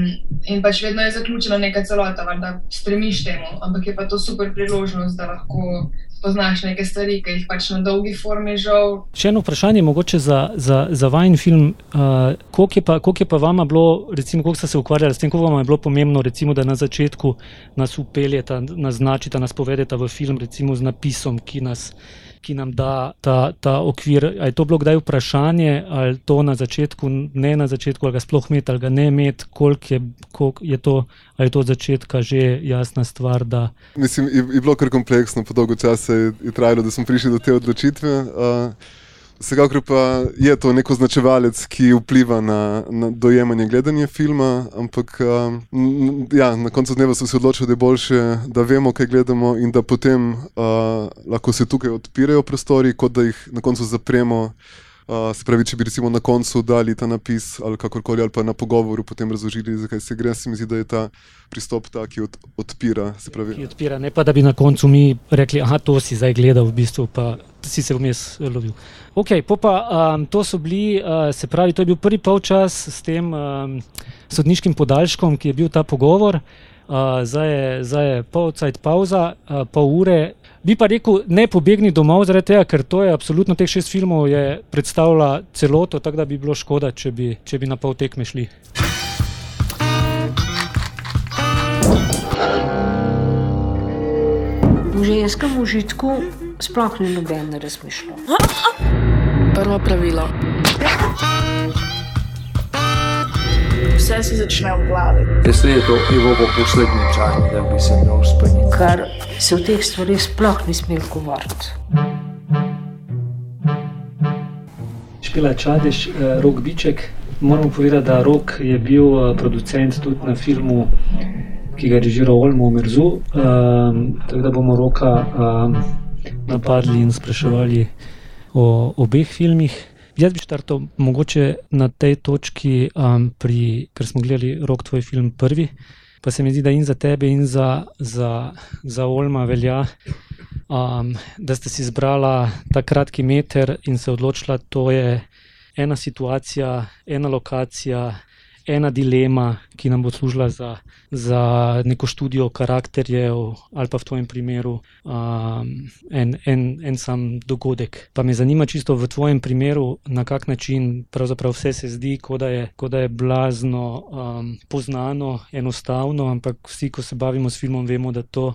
Speaker 6: in pač vedno je zaključena neka celota, da stremiš temu, ampak je pa to super priložnost, da lahko spoznaš neke stvari, ki jih pač na dolgi formi žal.
Speaker 3: Še eno vprašanje, mogoče za, za, za vajen film. Uh, koliko, je pa, koliko je pa vama bilo, recimo, koliko ste se ukvarjali s tem, koliko vam je bilo pomembno, recimo, da na začetku nas upeljete, naznačite, nas povedete v film, recimo z napisom, ki nas ki nam da ta, ta okvir. Ali je to bilo kdaj vprašanje, ali to na začetku, ne na začetku, ali ga sploh imeti, ali ga ne imeti, koliko je, koliko je to, ali je to od začetka že jasna stvar. Da...
Speaker 5: Mislim, je, je bilo kar kompleksno, po dolgo časa je, je trajalo, da smo prišli do te odločitve. Uh, Vsekakor pa je to neko značevalec, ki vpliva na, na dojemanje gledanja filma, ampak um, ja, na koncu dneva so se odločili, da je bolje, da vemo, kaj gledamo, in da potem uh, lahko se tukaj odpirajo prostori, kot da jih na koncu zapremo. Uh, se pravi, če bi recimo na koncu dali ta napis ali kakorkoli, ali pa na pogovoru potem razložili, zakaj se gre, se mi zdi, da je ta pristop ta, ki od, odpira.
Speaker 3: Ki odpira, ne pa da bi na koncu mi rekli, da to si zdaj gledal, v bistvu pa si se vmes lovil. Ok, pa um, to so bili, uh, se pravi, to je bil prvi polčas s tem um, sodniškim podaljškom, ki je bil ta pogovor. Uh, zdaj je, zdaj je pol cajt pauza, uh, pol ure. Bi pa rekel, ne pobegni domov, zaradi tega, ker to je absolutno teh šest filmov predstavlja celoto, tako da bi bilo škoda, če bi, če bi na pol tekme šli.
Speaker 7: V ženskem užitku sploh ni noben razmišljal.
Speaker 8: Prvo pravilo. Vse se začne v glavi.
Speaker 9: Jestli je to pivo po poslednji čas, da bi se dal spati.
Speaker 7: Ker se v teh stvarih sploh ni smel govoriti.
Speaker 3: Špila Čadiš, eh, Rok Biček. Moramo povedati, da Rok je bil eh, producent tudi na filmu ki ga je režiral Olmo Merzu. Um, tako da bomo roka um, napadli in spraševali o obeh filmih. Jaz bi štartal mogoče na tej točki, um, pri, ker smo gledali rok tvoj film prvi. Pa se mi zdi, da in za tebe, in za, za, za Olma velja, um, da ste si izbrala ta kratki meter in se odločila, da je ena situacija, ena lokacija, ena dilema, ki nam bo služila za, za neko študijo karakterjev, ali pa v tvojem primeru um, en, en, en sam dogodek. Pa me zanima čisto v tvojem primeru, na kak način pravzaprav vse se zdi, kot da, da je blazno um, poznano, enostavno, ampak vsi, ko se bavimo s filmom, vemo, da to.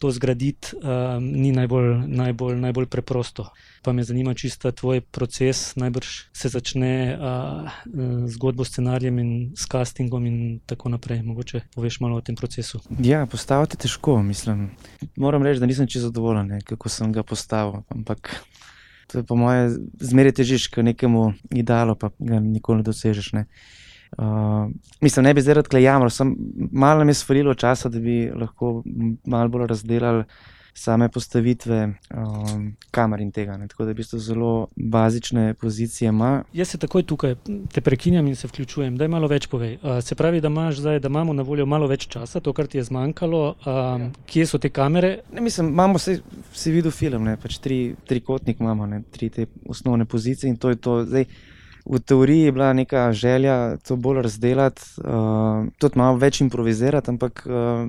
Speaker 3: To zgraditi um, ni najbolj, najbolj, najbolj preprosto pa me zanima čisto tvoj proces. Najbrž se začne uh, zgodbo s scenarijem in s castingom in tako naprej. Mogoče poveš malo o tem procesu.
Speaker 10: Ja, postaviti je težko, mislim. Moram reči, da nisem čisto zadovoljen, kako sem ga postavil. Ampak to je po moje zmeraj težiš, k nekemu idealu, pa ga nikoli ne dosežeš. Ne. Uh, mislim, ne bi zdaj rekla, jamro, sem malo nam je svarilo časa, da bi lahko malo bolj razdelali same postavitve um, kamer in tega. Ne. Tako da v bistvu zelo bazične pozicije. Ima.
Speaker 3: Jaz se takoj tukaj te prekinjam in se vključujem. Daj malo več povej. Uh, se pravi, da, zdaj, da imamo na voljo malo več časa, to, kar ti je zmanjkalo. Um, ja. Kje so te kamere?
Speaker 10: Ne, mislim, imamo vse, vsi videl film, ne, pač tri, tri kotnik imamo, ne, tri te osnovne pozicije in to je to. Zdaj, V teoriji je bila neka želja to bolj razdeliti, uh, tudi malo več improvizirati, ampak uh,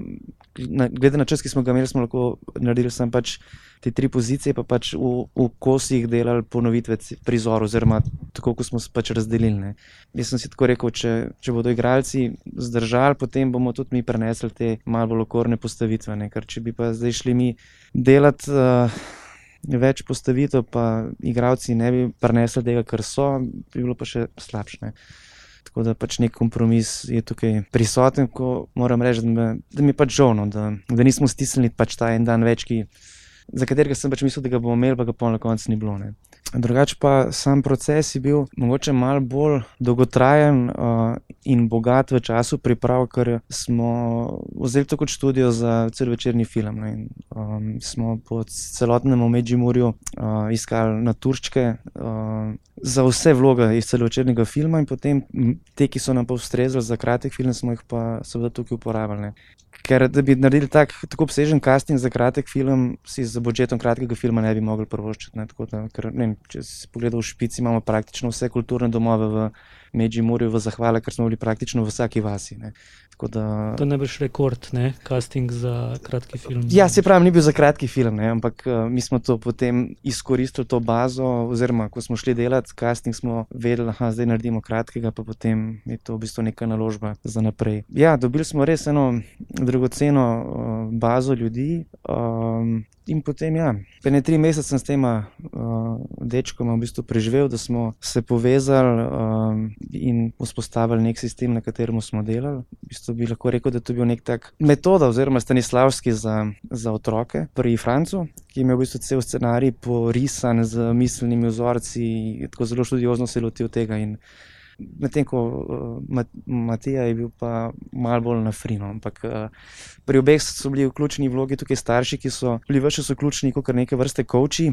Speaker 10: na, glede na čas, ki smo ga imeli, smo lahko naredili samo pač te tri pozicije, pa pač v, v kosih delali ponovitve prizora, oziroma tako, kot smo se pač razdelili. Ne. Jaz sem si tako rekel, če, če bodo igralci zdržali, potem bomo tudi mi prenesli te malo bolj okorne postavitve. Ne. Ker če bi pa zdaj šli mi delati. Uh, Več postavitev, pa igravci ne bi prenesli tega, kar so, bi bilo pa še slabše. Tako da pač nek kompromis je tukaj prisoten, ko moram reči, da, me, da mi je pač žal, no, da, da nismo stisnili pač ta en dan več, ki, za katerega sem pač mislil, da ga bomo imeli, pa ga pa na koncu ni bilo. Ne. Drugače pa sam proces je bil mogoče malo bolj dolgotrajen uh, in bogat v času priprav, ker smo vzeli to kot študijo za celovečerni film. In, um, smo po celotnem Medžimurju uh, iskali na turčke uh, za vse vloge iz celovečernega filma, in potem te, ki so nam pa ustrezali za kratek film, smo jih pa seveda tukaj uporabljali. Ker da bi naredili tak, tako obsežen casting za kratek film, si z budžetom kratkega filma ne bi mogli prvoščiti. Če si pogledal v špici, imamo praktično vse kulturne domove v Medžimurju v zahvale, ker smo bili praktično v vsaki vasi.
Speaker 3: Da, to ne šel rekord, ne? casting za kratki film.
Speaker 10: Ja, se pravi, ni bil za kratki film, ne? ampak uh, mi smo to potem izkoristili, to bazo. Oziroma, ko smo šli delati casting, smo vedeli, da zdaj naredimo kratkega, pa potem je to v bistvu neka naložba za naprej. Ja, dobili smo res eno dragoceno uh, bazo ljudi. Um, In potem, ja, pene tri mesece sem s tem uh, dečkom v bistvu preživel, da smo se povezali um, in vzpostavili nek sistem, na katerem smo delali. V bistvu bi lahko rekel, da je to bil nek tak metoda, oziroma stanislavski za, za otroke, pri Francu, ki je imel v bistvu cel scenarij porisan z miselnimi vzorci, tako zelo študiozno se lotil tega. In, medtem ko uh, Matija je bil pa malo bolj na frino. Ampak uh, pri obeh so bili vključeni vlogi tukaj starši, ki so bili več vključeni kot neke vrste koči.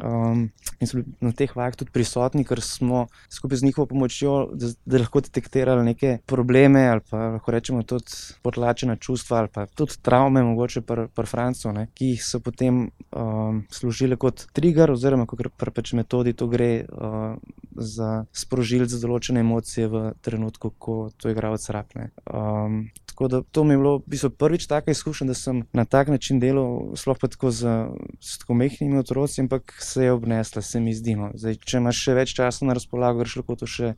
Speaker 10: Um, in so bili na teh vajah tudi prisotni, ker smo skupaj z njihovo pomočjo, da, da lahko detektirali neke probleme ali pa lahko rečemo tudi potlačena čustva ali pa tudi travme, mogoče pri pr Francu, ne, ki so potem um, služile kot trigger oziroma kot pač metodi to gre uh, za sprožilce določene določene emocije v trenutku, ko to igralec rapne. Um, tako da to mi je bilo v bistvu prvič taka izkušnja, da sem na tak način delal, sploh pa tako z, z tako mehkimi otroci, ampak se je obnesla, se mi zdi. No. Zdaj, če imaš še več časa na razpolago, greš lahko to še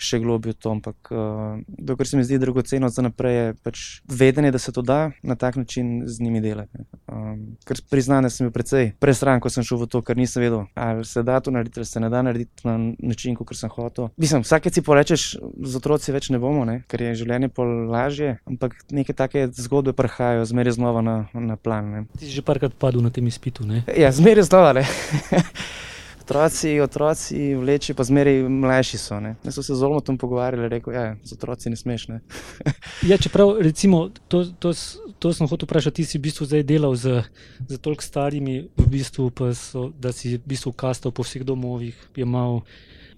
Speaker 10: še globje v to. Ampak, uh, dokler se mi zdi dragoceno za naprej, je pač vedenje, da se to da na tak način z njimi delati. Um, ker priznam, da sem bil precej presran, ko sem šel v to, ker nisem vedel, ali se da to narediti, ali se ne da narediti na način, kot sem hotel. Mislim, vsake si porečeš, z otroci več ne bomo, ne? ker je življenje pol lažje, ampak neke take zgodbe prihajajo zmeraj znova na, na plan. Ne?
Speaker 3: Ti si že parkrat padel na tem izpitu. Ne?
Speaker 10: Ja, zmeraj znova otroci, otroci vleči, pa zmeraj mlajši so. Jaz sem se z Olmotom pogovarjal in rekel, ja, z otroci ne smeš. Ne?
Speaker 3: ja, čeprav, recimo, to, to, to sem hotel vprašati, ti si v bistvu zdaj delal z, z toliko starimi, v bistvu so, da si v bistvu kastal po vseh domovih, imel.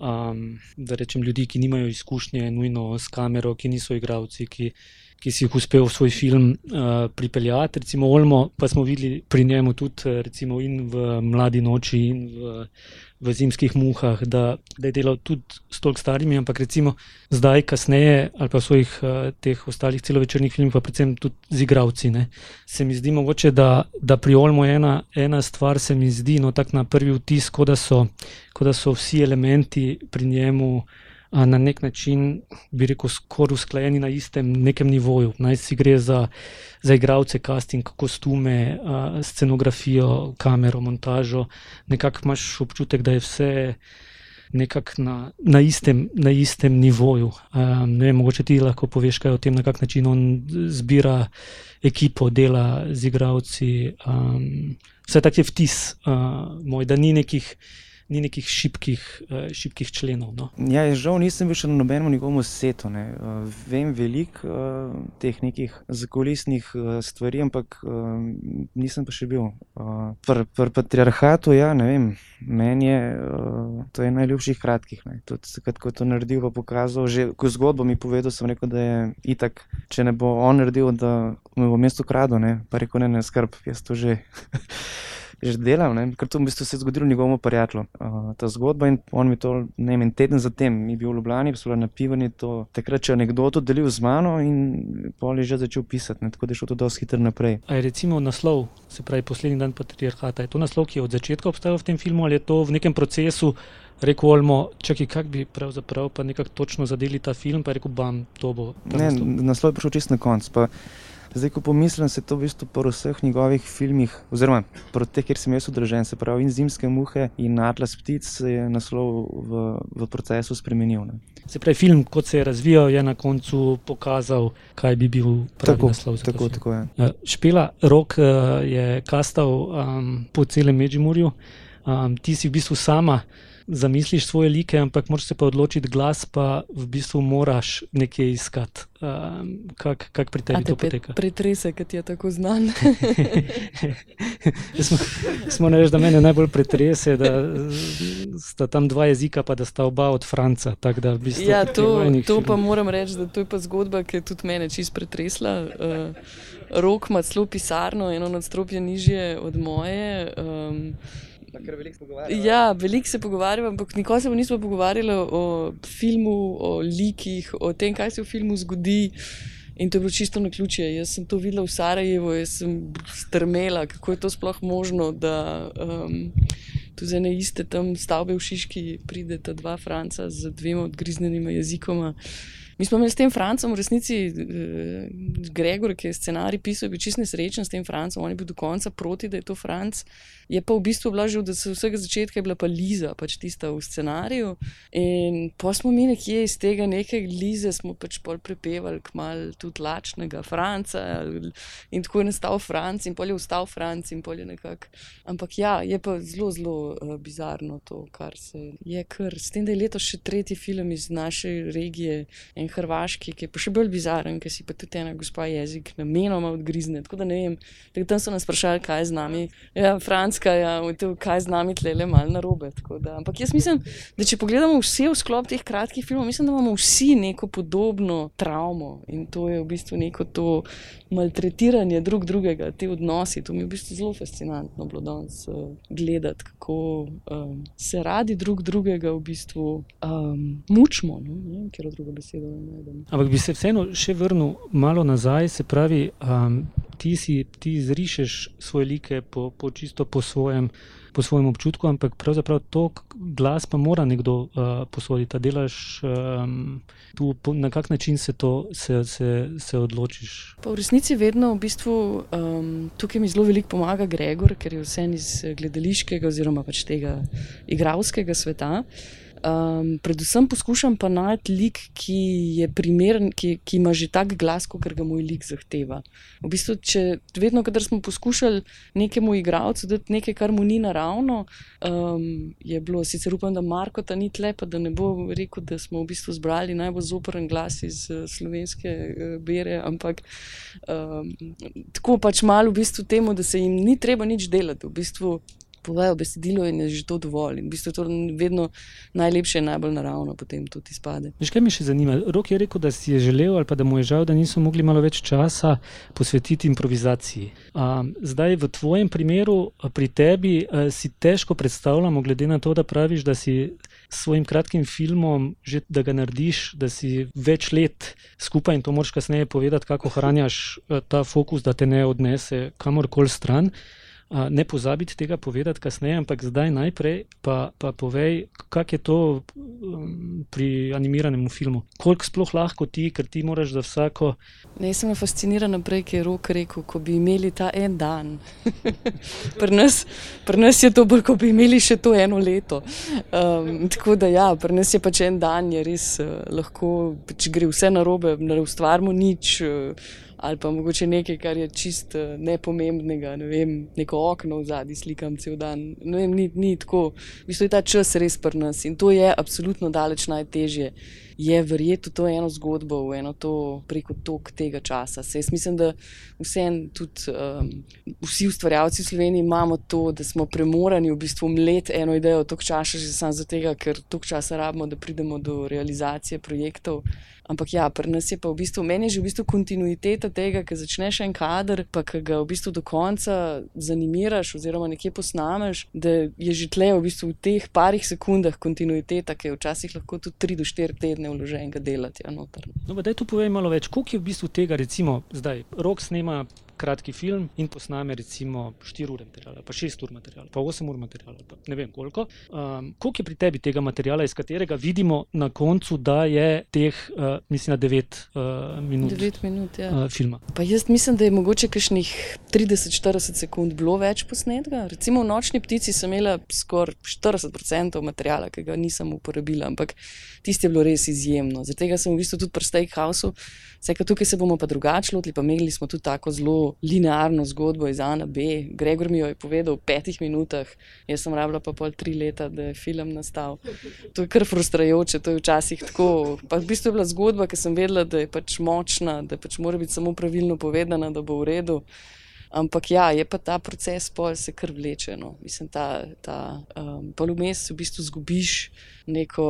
Speaker 3: Um, da rečem, ljudi, ki nimajo izkušnje, nujno s kamero, ki niso igravci, ki, ki si jih uspel v svoj film uh, pripeljati. Recimo Olmo, pa smo videli pri njemu tudi recimo, in v Mladi noči, in v, v Zimskih muhah, da, da je delal tudi s toliko starimi, ampak recimo zdaj, kasneje, ali pa v svojih uh, teh ostalih celovečernih filmih, pa predvsem tudi z igravci. Ne. Se mi zdi mogoče, da, da pri Olmo ena, ena stvar se mi zdi, no tak na prvi vtis, kot da, da so vsi elementi pri njemu na nek način, bi rekel, skoraj usklajeni na istem nekem nivoju. Naj si gre za, za igralce, casting, kostume, scenografijo, kamero, montažo. Nekako imaš občutek, da je vse nekako na, na, istem, na istem nivoju. Um, ne vem, mogoče ti lahko poveš kaj o tem, na kak način on zbira ekipo, dela z igralci. Um, vse tak je vtis uh, moj, da ni nekih ni nekih šibkih, uh, šibkih členov. No.
Speaker 10: Ja, žal nisem bil še na nobenem njegovem setu. Ne. Uh, vem veliko uh, teh nekih zakulisnih uh, stvari, ampak uh, nisem pa še bil. Pri pr patriarhatu, ja, ne vem, meni je to je najljubših kratkih. Takrat, ko je to naredil, pa pokazal, že ko zgodbo mi povedal, sem rekel, da je itak, če ne bo on naredil, da me bo mesto kradlo, pa rekel, ne, ne skrb, jaz to že. Že delal, ne? ker to v bistvu se je zgodilo njegovemu prijatelju. Uh, ta zgodba in on mi to, ne vem, teden zatem, mi bil v Ljubljani, so bili napivani, to takrat če nekdo to delil z mano in pol je že začel pisati, ne? tako da je šlo to dosti hitro naprej.
Speaker 3: A je recimo naslov, se pravi poslednji dan patriarhata, je to naslov, ki je od začetka obstajal v tem filmu ali je to v nekem procesu? Rekl Olmo, čakaj, kako bi pravzaprav pa nekako točno zadeli ta film, pa je rekel, bam, to bo.
Speaker 10: Ne, naslov. naslov je prišel čist na konc. Zdaj, ko pomislim, se to v bistvu po vseh njegovih filmih, oziroma po teh, kjer sem jaz udeležen, se pravi, in zimske muhe in Atlas ptic, se je naslov v, v procesu spremenil. Ne.
Speaker 3: Se pravi, film, kot se je razvijal, je na koncu pokazal, kaj bi bil pravi
Speaker 10: tako,
Speaker 3: naslov.
Speaker 10: Tako, tako je.
Speaker 3: Ja, Špela Rok uh, je kastal um, po celem Međimurju, um, ti si v bistvu sama zamisliš svoje like, ampak moraš se pa odločiti, glas pa v bistvu moraš nekje iskati. Um, Kako kak pri tebi to poteka?
Speaker 11: Pretrese, ker ti je tako znan.
Speaker 3: smo smo reči, da me najbolj pretrese, da sta tam dva jezika, pa da sta oba od Franca. Da, v bistvu,
Speaker 11: ja, to, to pa moram reči, da to je pa zgodba, ki je tudi mene čist pretresla. Uh, Rok ima celo pisarno, eno nadstropje nižje od moje. Um,
Speaker 10: Veliko
Speaker 11: ja, veliko se pogovarjamo, ampak nikoli se nismo pogovarjali o filmu, o likih, o tem, kaj se v filmu zgodi. In to je bilo čisto na ključe. Jaz sem to videla v Sarajevu, jaz sem strmela, kako je to sploh možno, da um, tu za ene iste tam stavbe v Šiški prideta dva Franca z dvema odgriznjenima jezikoma. Mi smo imeli s tem Francem, v resnici, eh, Gregor, ki je scenarij pisal, bil čist nesrečen s tem Francem, on je bil do konca proti, da je to Franc. Je pa v bistvu bila že od vsega začetka, je bila pa Liza, pač tista v scenariju. In pa smo mi nekje iz tega nekaj Lize, smo pač pol prepevali, kmal tudi lačnega Franca. In tako je nastal Franc, in pol je vstal Franc, in pol je nekako. Ampak ja, je pa zelo, zelo uh, bizarno to, kar se je kar. S tem, da je letos še tretji film iz naše regije en hrvaški, ki je pa še bolj bizaren, ker si pa tudi ena gospa jezik namenoma odgrizne. Tako da ne vem, tako tam so nas vprašali, kaj je z nami. Ja, Franska, ja, to, kaj je z nami tlele mal na robe. Ampak jaz mislim, da če pogledamo vse v sklop teh kratkih filmov, mislim, da imamo vsi neko podobno travmo in to je v bistvu neko to maltretiranje drug drugega, te odnosi. To mi je v bistvu zelo fascinantno bilo danes uh, gledati, kako um, se radi drug drugega v bistvu um, mučimo. No? kjer drugo besedo ne najdem.
Speaker 3: Ampak bi se vseeno še vrnil malo nazaj, se pravi, um, ti, si, ti izrišeš svoje like po, po čisto po svojem, po svojem občutku, ampak pravzaprav to glas pa mora nekdo uh, posoditi. Delaš um, tu, po, na kak način se, to, se, se, se odločiš?
Speaker 11: Pa v resnici vedno v bistvu um, tukaj mi zelo veliko pomaga Gregor, ker je vse iz gledališkega oziroma pač tega igralskega sveta. Um, predvsem poskušam pa najti lik, ki je primeren, ki, ki ima že tak glas, kot ga moj lik zahteva. V bistvu, če vedno, kadar smo poskušali nekemu igralcu dati nekaj, kar mu ni naravno, um, je bilo sicer upam, da Marko ta ni tlepa, da ne bo rekel, da smo v bistvu zbrali najbolj zoprn glas iz uh, slovenske uh, bere, ampak um, tako pač malo v bistvu temu, da se jim ni treba nič delati. V bistvu, povejo besedilo in je že to dovolj. In v bistvu to vedno najlepše in najbolj naravno, potem tudi izpade.
Speaker 3: Veš, kaj me še zanima? Rok je rekel, da si je želel ali pa da mu je žal, da niso mogli malo več časa posvetiti improvizaciji. Um, zdaj v tvojem primeru, pri tebi, uh, si težko predstavljamo, glede na to, da praviš, da si s svojim kratkim filmom, že da ga narediš, da si več let skupaj in to moraš kasneje povedati, kako hranjaš uh, ta fokus, da te ne odnese kamorkoli stran ne pozabiti tega povedati kasneje, ampak zdaj najprej pa, pa povej, kako je to um, pri animiranem filmu. Koliko sploh lahko ti, ker ti moraš za vsako.
Speaker 11: Ne, sem fasciniran naprej, ker je rok rekel, ko bi imeli ta en dan. pri, nas, pri nas je to bolj, ko bi imeli še to eno leto. Um, tako da ja, pri nas je pač en dan, je res uh, lahko, če pač gre vse narobe, ne ustvarimo nič. Uh, ali pa mogoče nekaj, kar je čist uh, nepomembnega, ne vem, neko okno v zadnji slikam cel dan. Vem, ni, ni tako, v bistvu je ta čas res pri nas in to je absolutno daleč najtežje je verjeti v to eno zgodbo, v eno to preko tok tega časa. Se jaz mislim, da vsem, tudi um, vsi ustvarjalci v Sloveniji imamo to, da smo premorani v bistvu mleti eno idejo tok časa, že samo zato, ker tok časa rabimo, da pridemo do realizacije projektov. Ampak ja, pri nas je pa v bistvu, meni je že v bistvu kontinuiteta tega, ki začneš en kader, pa ki ga v bistvu do konca zanimiraš oziroma nekje posnameš, da je že tle v bistvu v teh parih sekundah kontinuiteta, ki je včasih lahko tudi 3 do 4 tedne vloženega delati. Ja,
Speaker 3: no, da tu povej malo več, koliko je v bistvu tega, recimo, zdaj rok snema kratki film in posname recimo 4 ure materijala, pa 6 ur materijala, pa 8 ur materijala, pa ne vem koliko. Um, koliko je pri tebi tega materijala, iz katerega vidimo na koncu, da je teh, uh, mislim, 9 uh, minut,
Speaker 11: 9 minut ja.
Speaker 3: uh, filma?
Speaker 11: Pa jaz mislim, da je mogoče kakšnih 30-40 sekund bilo več posnetka. Recimo v Nočni ptici sem imela skoraj 40% materijala, ki ga nisem uporabila, ampak tisti je bilo res izjemno. Tega sem v bistvu tudi pri Steakhausu. Vse, kar tukaj se bomo pa drugače lotili, pa imeli smo tudi tako zelo linearno zgodbo iz A na B. Gregor mi jo je povedal v petih minutah, jaz sem rabila pa pol tri leta, da je film nastal. To je kar frustrajoče, to je včasih tako. Pa v bistvu je bila zgodba, ki sem vedela, da je pač močna, da pač mora biti samo pravilno povedana, da bo v redu. Ampak ja, je pa ta proces pol se kar vleče. No. Mislim, ta, ta um, polumes v bistvu zgubiš neko,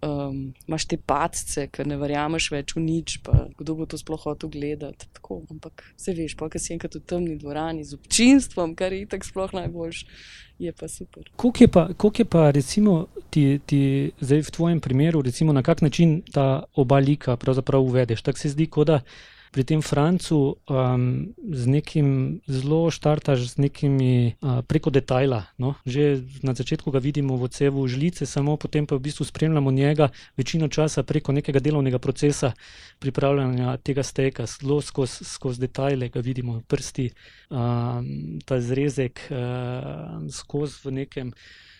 Speaker 11: um, imaš te padce, ker ne verjameš več v nič, pa kdo bo to sploh hotel gledati. Tako, ampak se veš, pa kaj si enkrat v temni dvorani z občinstvom, kar je itak sploh najboljš. Je pa super.
Speaker 3: Kako je pa, je pa recimo, ti, ti zdaj v tvojem primeru, recimo, na kak način ta oba lika pravzaprav uvedeš? Tako se zdi, kot da pri tem Francu um, z nekim zelo štartaš, z nekimi uh, preko detajla. No? Že na začetku ga vidimo v cevu žlice, samo potem pa v bistvu spremljamo njega večino časa preko nekega delovnega procesa pripravljanja tega steka, zelo skozi skoz detajle ga vidimo, prsti, um, ta zrezek uh, skozi v nekem.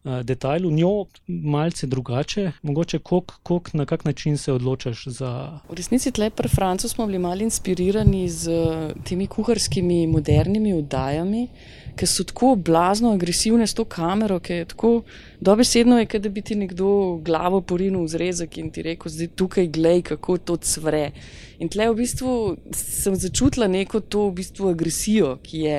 Speaker 3: Eh, detajlu, njo malce drugače, mogoče kok, kok, na kak način se odločaš za.
Speaker 11: V resnici tle pri Francu smo bili malo inspirirani z eh, temi kuharskimi modernimi oddajami, ki so tako blazno agresivne s to kamero, ki je tako dobesedno, je, da bi ti nekdo glavo porinil v zrezek in ti rekel, zdaj tukaj glej, kako to cvre. In tle v bistvu sem začutila neko to v bistvu agresijo, ki je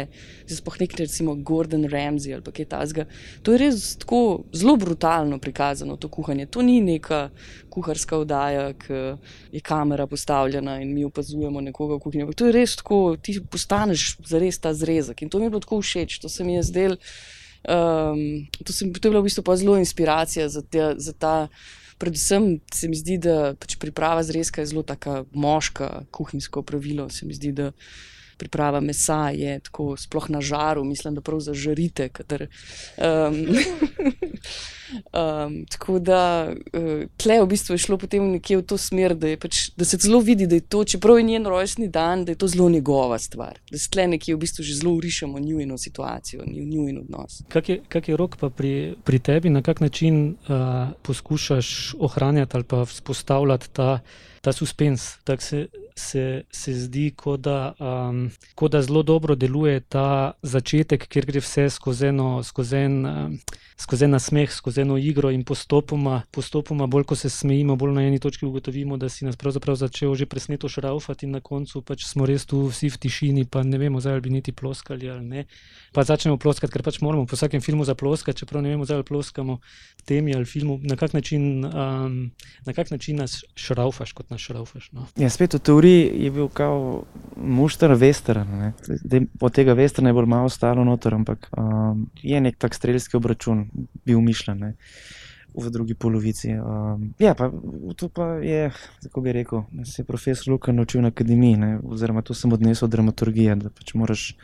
Speaker 11: sploh nek recimo Gordon Ramsay ali kaj takega. To je res tako zelo brutalno prikazano, to kuhanje. To ni neka kuharska oddaja, ki je kamera postavljena in mi opazujemo nekoga v kuhinji. To je res tako, ti postaneš za res ta zrezek in to mi je bilo tako všeč, to se mi je zdelo. Um, to, sem, to je bila v bistvu zelo inspiracija za, te, za ta
Speaker 2: predvsem se mi zdi, da pač priprava zrezka je zelo taka moška, kuhinjsko pravilo. Se mi zdi, da priprava mesa je tako, sploh na žaru, mislim, da prav zažarite. Kadar, um, um, tako da uh, tle v bistvu je šlo potem nekje v to smer, da, pač, da se zelo vidi, da je to, čeprav je njen rojstni dan, da je to zelo njegova stvar. Da se tle nekje v bistvu že zelo urišemo njeno situacijo, njeno odnos.
Speaker 3: Kak je, kak je rok pa pri, pri tebi, na kak način uh, poskušaš ohranjati ali pa vzpostavljati ta, ta suspens? Tak se, se, se zdi, kot da, um, ko da zelo dobro deluje ta začetek, kjer gre vse skozi eno, skozi en, um, skozi en nasmeh, skozi eno igro in postopoma, postopoma, bolj ko se smejimo, bolj na eni točki ugotovimo, da si nas pravzaprav začel že presneto šraufati in na koncu pač smo res tu vsi v tišini, pa ne vemo, zdaj ali bi niti ploskali ali ne. Pa začnemo ploskati, ker pač moramo po vsakem filmu zaploskati, čeprav ne vemo, zdaj ploskamo temi ali filmu, na kak način, um, na kak način nas šraufaš, kot nas šraufaš. No?
Speaker 10: Ja, spet v teoriji je bil kao mušter vestern. Od tega vesterna je bolj malo ostalo noter, ampak um, je nek tak strelski obračun bil mišljen. Ne. V drugi polovici. Um, ja, pa to pa je, kako bi rekel, se je profesor Luka naučil na akademiji, ne, oziroma to sem odnesel od dramaturgije. Da pač moraš,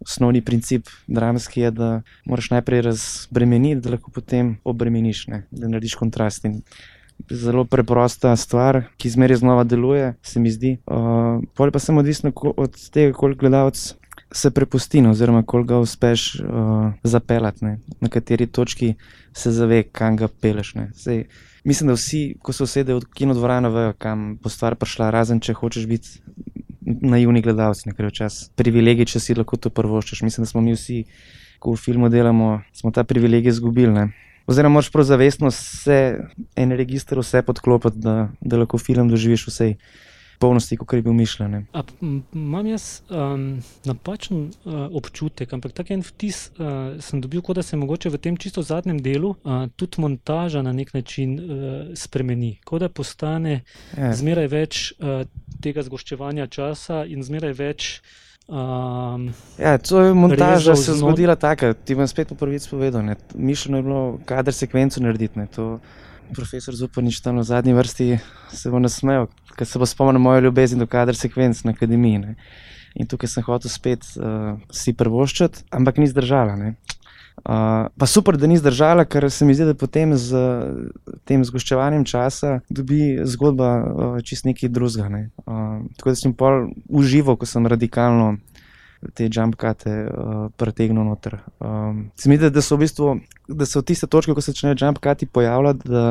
Speaker 10: osnovni princip dramski je, da moraš najprej razbremeniti, da lahko potem obremeniš, ne, da narediš kontrast. In zelo preprosta stvar, ki zmeraj znova deluje, se mi zdi. Uh, Polje pa sem odvisen od tega, koliko gledalcev se prepusti, no, oziroma koliko ga uspeš uh, zapeljati, ne. na kateri točki se zave, kam ga peleš. Sej, mislim, da vsi, ko se usedejo v kinodvorano, vejo, kam bo stvar prišla, razen če hočeš biti naivni gledalci, ker je čas privilegij, če si lahko to prvoščeš. Mislim, da smo mi vsi, ko v filmu delamo, smo ta privilegij izgubili. Oziroma, moraš prav zavestno vse, en register, vse podklopiti, da, da lahko film doživiš vse polnosti, kot je bil mišljen.
Speaker 3: Imam jaz um, napačen uh, občutek, ampak tak en vtis uh, sem dobil, kot da se mogoče v tem čisto zadnjem delu uh, tudi montaža na nek način uh, spremeni. Kot da postane ja. zmeraj več uh, tega zgoščevanja časa in zmeraj več. Um,
Speaker 10: ja, to je montaža, se je zgodila tako. Ti bom spet po prvič povedal. Ne. Mišljeno je bilo, kader sekvenco narediti. Ne. To profesor Zupanič tam na zadnji vrsti se bo nasmejal, ker se bo spomnil moje ljubezni do kader sekvenc na akademiji. Ne. In tukaj sem hotel spet uh, si prvoščati, ampak ni zdržala. Ne. Uh, pa super, da ni zdržala, ker se mi zdi, da potem z tem zgoščevanjem časa dobi zgodba uh, čist nekaj drugega. Ne. Uh, tako da sem pol užival, ko sem radikalno te jumpkate uh, pretegnil noter. Um, se mi zdi, da so v bistvu, da so tiste točke, ko se začnejo jumpkati pojavljati, da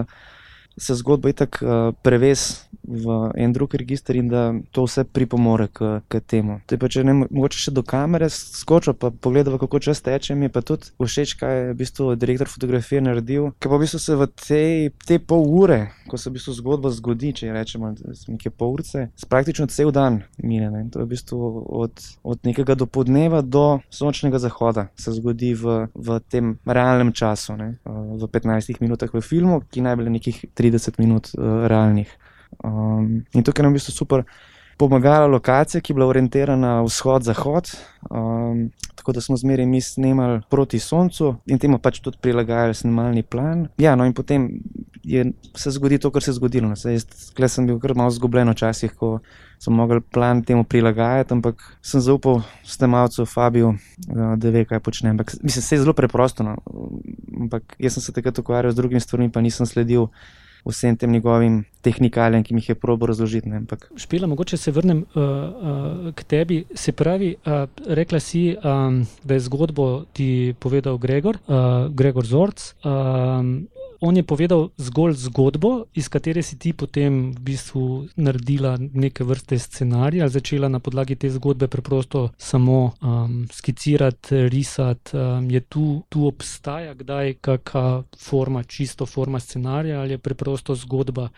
Speaker 10: se zgodba itak uh, preves v en drug register in da to vse pripomore k, k temu. To je pa če ne mogoče še do kamere skočil, pa pogledal, kako čas teče, mi je pa tudi všeč, kaj je v bistvu direktor fotografije naredil, ker pa v bistvu se v tej, te pol ure, ko se v bistvu zgodba zgodi, če rečemo nekaj pol urce, praktično cel dan mine. Ne? To je v bistvu od, od nekega dopodneva do sončnega zahoda se zgodi v, v tem realnem času, ne? v 15 minutah v filmu, ki naj bi nekih 30 minut uh, realnih. Um, in tukaj nam je v bistvu super pomagala lokacija, ki je bila orientirana vzhod-zahod, um, tako da smo zmeraj mi snemali proti soncu in temu pač tudi prilagajali snemalni plan. Ja, no in potem je se zgodilo to, kar se je zgodilo. No. Jaz sem bil kar malo zgubljen včasih, ko sem mogel plan temu prilagajati, ampak sem zaupal snemalcu Fabiju, da ve, kaj počne. Ampak, mislim, se je zelo preprosto. No. Ampak jaz sem se takrat ukvarjal z drugimi stvarmi, pa nisem sledil vsem tem njegovim tehnikalijam, ki mi jih je probo razložiti.
Speaker 3: Špila, mogoče se vrnem uh, uh, k tebi. Se pravi, uh, rekla si, um, da je zgodbo ti povedal Gregor, uh, Gregor Zorc. Um, on je povedal zgolj zgodbo, iz katere si ti potem v bistvu naredila neke vrste scenarij, ali začela na podlagi te zgodbe preprosto samo um, skicirati, risati. Um, je tu, tu obstaja kdaj kakšna forma, čisto forma scenarija, ali je preprosto zgodba,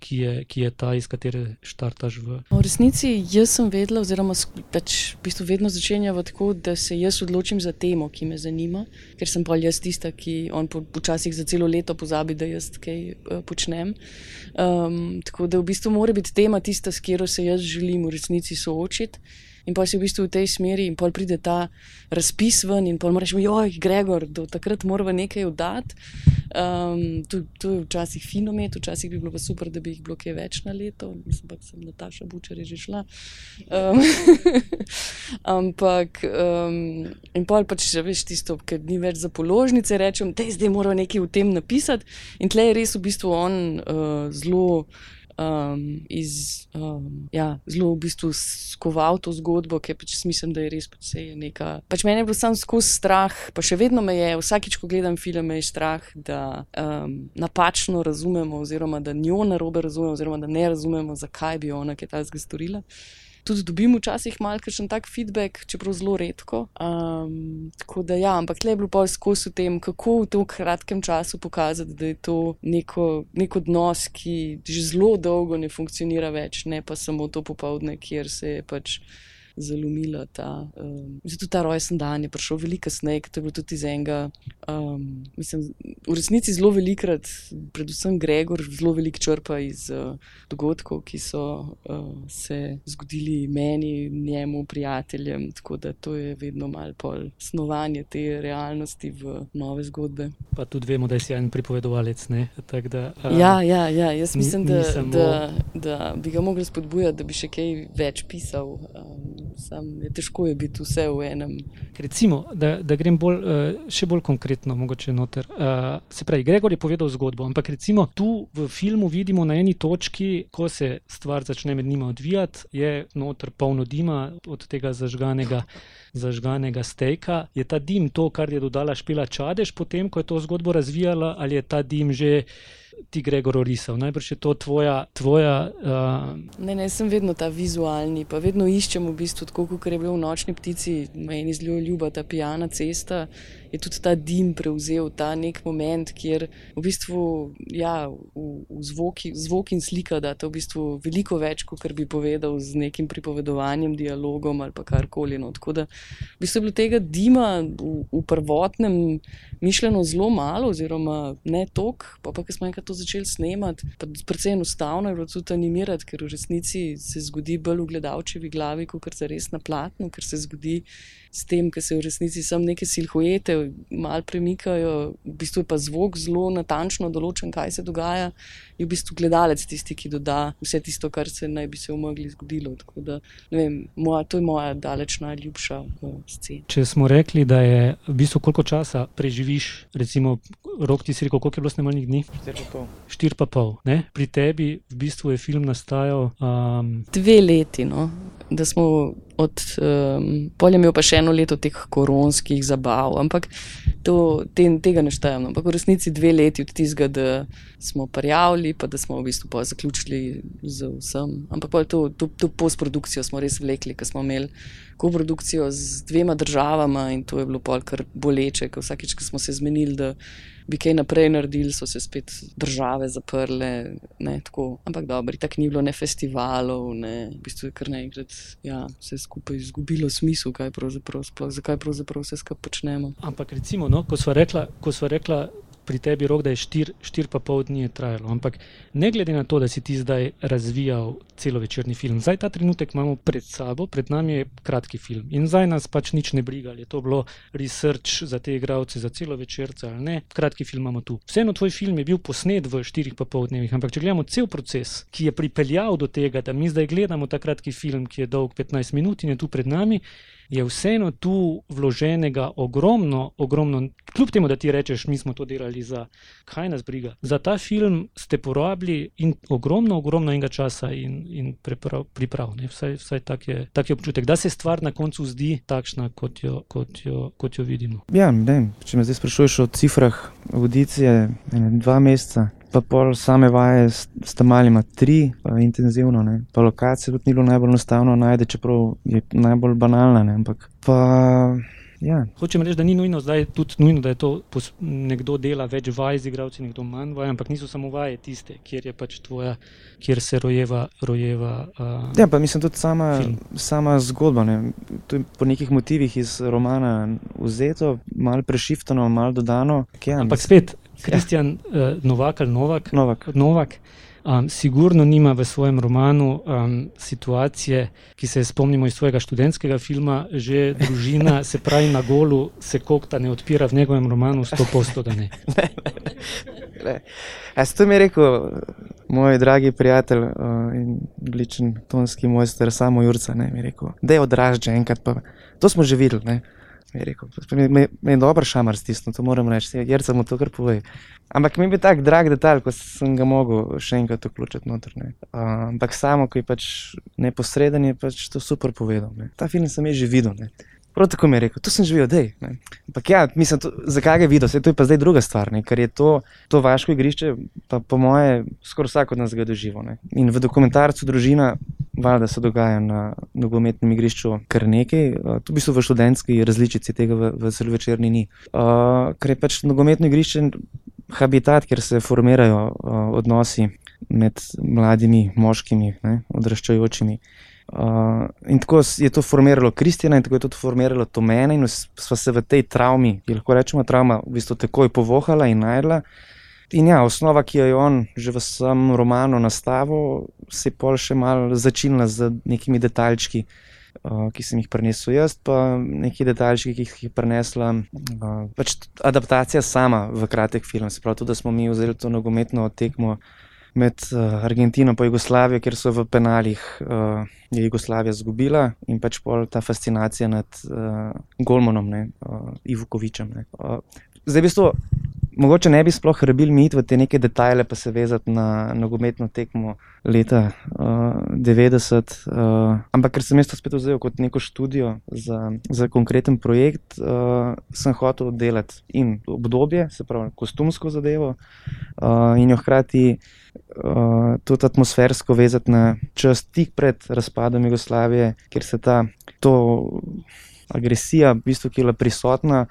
Speaker 3: ki je, ki je ta, iz katere štartaš. V...
Speaker 2: v resnici jaz sem vedela, oziroma pač v bistvu vedno začenjava tako, da se jaz odločim za temo, ki me zanima, ker sem pa jaz tista, ki on počasih po za celo leto pozabi, da jaz kaj uh, počnem. Um, tako da v bistvu mora biti tema tista, s katero se jaz želim v resnici soočiti.
Speaker 11: In pa si v bistvu v tej smeri, in pol pride ta razpis ven, in pol moraš reči, joj, Gregor, do takrat moramo nekaj oddati. Um, to, to je včasih fino imeti, včasih bi bilo pa super, da bi jih bilo kaj več na leto, mislim pa, da sem Nataša Bučer že šla. Um, ampak, um, in pol pač, če veš tisto, ker ni več za položnice, rečem, da zdaj mora nekaj v tem napisati. In tle je res v bistvu on uh, zelo um, iz, um, ja, zelo v bistvu skoval to zgodbo, ki pač mislim, da je res pač nekaj. Pač meni je bilo samo skozi strah, pa še vedno me je, vsakič, ko gledam film, je strah, da um, napačno razumemo, oziroma da njo narobe razumemo, oziroma da ne razumemo, zakaj bi ona kaj takega storila tudi dobim včasih malce še tak feedback, čeprav zelo redko. Um, tako da ja, ampak le je bilo pa skozi v tem, kako v tem kratkem času pokazati, da je to neko, nek odnos, ki že zelo dolgo ne funkcionira več, ne pa samo to popovdne, kjer se je pač zalomila ta. Um, tudi ta rojsten dan je prišel veliko kasneje, to je bilo tudi iz enega. Um, mislim, v resnici zelo velikrat, predvsem Gregor, zelo veliko črpa iz uh, dogodkov, ki so uh, se zgodili meni, njemu, prijateljem. Tako da to je vedno malo pol snovanje te realnosti v nove zgodbe.
Speaker 3: Pa tudi vemo, da si en pripovedovalec. Da,
Speaker 11: um, ja, ja, ja, jaz mislim, da, samo... da, da bi ga mogli spodbujati, da bi še kaj več pisal. Um, sam je težko je biti vse v enem.
Speaker 3: Recimo, da, da grem bolj, uh, še bolj konkretno, mogoče noter. Uh, se pravi, Gregor je povedal zgodbo, ampak recimo tu v filmu vidimo na eni točki, ko se stvar začne med njima odvijati, je noter polno dima od tega zažganega. Zažganega steka. Je ta dim to, kar je dodala Špila Čadež, potem ko je to zgodbo razvijala, ali je ta dim že ti Gregor orisal? Najbrž je to tvoja. tvoja uh...
Speaker 11: Ne, ne, sem vedno ta vizualni, pa vedno iščem v bistvu, tako kot je bilo v nočni ptici, meni zelo ljuba ta pijana cesta je tudi ta dim prevzel ta nek moment, kjer v bistvu ja, v, v zvoki, zvok in slika da to v bistvu veliko več, kot bi povedal z nekim pripovedovanjem, dialogom ali karkoli. No. Tako da v bistvu je bilo tega dima v, v prvotnem mišljeno zelo malo, oziroma ne tok, pa pa ker smo enkrat to začeli snemati, pa predvsem enostavno je bilo tudi animirati, ker v resnici se zgodi bolj v gledalčevi glavi, kot se res na platnu, ker se zgodi s tem, ker se v resnici samo neke silhuete malo premikajo, v bistvu je pa zvok zelo natančno določen, kaj se dogaja. Je v bistvu gledalec tisti, ki doda vse tisto, kar se naj bi se v mogli zgodilo. Da, vem, moja, to je moja daleč najljubša uh, scena.
Speaker 3: Če smo rekli, da je v bistvu koliko časa preživiš, recimo, rok ti si rekel, koliko je bilo snemalnih dni? Štir pa pol. Ne? Pri tebi v bistvu je film nastajal. Um...
Speaker 11: Dve leti. No? Da smo od um, polja imeli pa še eno leto teh koronskih zabav, ampak to, te, tega ne štejemo. Ampak v resnici dve leti od tistega, da smo prijavili, pa da smo v bistvu zaključili z vsem. Ampak to, to, to postprodukcijo smo res vlekli, ker smo imeli koprodukcijo z dvema državama in to je bilo pol kar boleče, ker vsakeč, ko smo se zmenili bi kaj naprej naredili, so se spet države zaprle. Ne, Ampak dobro, tako ni bilo ne festivalov, ne, v bistvu je kar naenkrat ja, vse skupaj izgubilo smisel, kaj pravzaprav, sploh, zakaj pravzaprav vse skupaj počnemo.
Speaker 3: Ampak recimo, no, ko smo rekla, rekla pri tebi rok, da je štir, štir pa pol dni trajalo. Ampak ne glede na to, da si ti zdaj razvijal celo večerni film, zdaj ta trenutek imamo pred sabo, pred nami je kratki film in zdaj nas pač nič ne briga, ali je to bilo research za te igralce, za celo večerce ali ne. Kratki film imamo tu. Vseeno tvoj film je bil posnet v štirih pa pol dnevih, ampak če gledamo cel proces, ki je pripeljal do tega, da mi zdaj gledamo ta kratki film, ki je dolg 15 minut in je tu pred nami je vseeno tu vloženega ogromno, ogromno, kljub temu, da ti rečeš, mi smo to delali za kaj nas briga. Za ta film ste porabili ogromno, ogromno enega časa in, in priprav. priprav vsaj vsaj tak, je, tak je občutek, da se stvar na koncu zdi takšna, kot jo, kot jo, kot jo vidimo.
Speaker 10: Ja, ne, če me zdaj sprašuješ o cifrah, vodice, dva meseca pa pol same vaje s tam malima tri, pa intenzivno. Ne. Pa lokacija tudi ni bilo najbolj enostavno najti, čeprav je najbolj banalna. Ne. Ampak pa. Ja.
Speaker 3: Hočem reči, da ni nujno, nujno, da je to nekdo dela več vaj z igravci, nekdo manj vaj, ampak niso samo vaje tiste, kjer je pač tvoja, kjer se rojeva. rojeva uh,
Speaker 10: ja, pa mislim tudi sama, sama zgodba. Ne. To je po nekih motivih iz romana vzeto, malo prešiftano, malo dodano.
Speaker 3: Ja, ampak spet, Kristjan uh, Novak ali Novak.
Speaker 10: Novak.
Speaker 3: Novak. Um, sigurno nima v svojem romanu um, situacije, ki se spomnimo iz svojega študentskega filma, že družina, se pravi na golu, se kokta ne odpira v njegovem romanu, sto posto da ne.
Speaker 10: Jaz to mi je rekel moj dragi prijatelj uh, in odličen tonski mojster, samo Jurca, ne, mi je rekel, da je odražen enkrat, pa to smo že videli, ne. Mi je rekel, me, me, me je dober šamar stisnil, to moram reči, jer sem mu to kar povedal. Ampak mi je bil tak drag detalj, ko sem ga mogel še enkrat vključiti noter. Uh, ampak samo, ko je pač neposreden, je pač to super povedal. Ne. Ta film sem že videl. Ne. Prav tako mi je rekel, to sem živel, da je. Ampak ja, mislim, to, zakaj ga videl, Sej, to je pa zdaj druga stvar, ne? ker je to, to vaško igrišče, pa po moje, skoraj vsak od nas ga doživel. In v dokumentarcu družina, valjda se dogaja na nogometnem igrišču kar nekaj, tu v bistvu v študentski različici tega v, v celovečerni ni. Uh, ker je pač nogometno igrišče habitat, kjer se formirajo uh, odnosi med mladimi moškimi, ne? odraščajočimi. Uh, in tako je to formiralo Kristjana, in tako je to formiralo to mene, in smo se v tej travmi, ki lahko rečemo, travma, v bistvu takoj povohala in najdla. In ja, osnova, ki jo je on že v svojem romanu nastavil, se je pol še malo začela z nekimi detaljčki, uh, ki sem jih prenesel jaz, pa neki detaljčki, ki jih je prenesla uh, pač adaptacija sama v kratek film. Se pravi, tudi, da smo mi vzeli to nogometno tekmo med uh, Argentino in Jugoslavijo, kjer so v penalih uh, Jugoslavija izgubila in pač pol ta fascinacija nad uh, Golmanom, uh, Ivukovičem. Ne. Uh, zdaj, v bistvu, mogoče ne bi sploh rebil mi iti v te neke detajle, pa se vezati na nogometno tekmo leta uh, 90. Uh, ampak ker sem jaz to spet vzel kot neko študijo za, za konkreten projekt, uh, sem hotel delati in obdobje, se pravi, kostumsko zadevo uh, in jo hkrati. Uh, tudi atmosfersko vezati na čas tik pred razpadom Jugoslavije, kjer se ta agresija, v bistvu, ki je bila prisotna,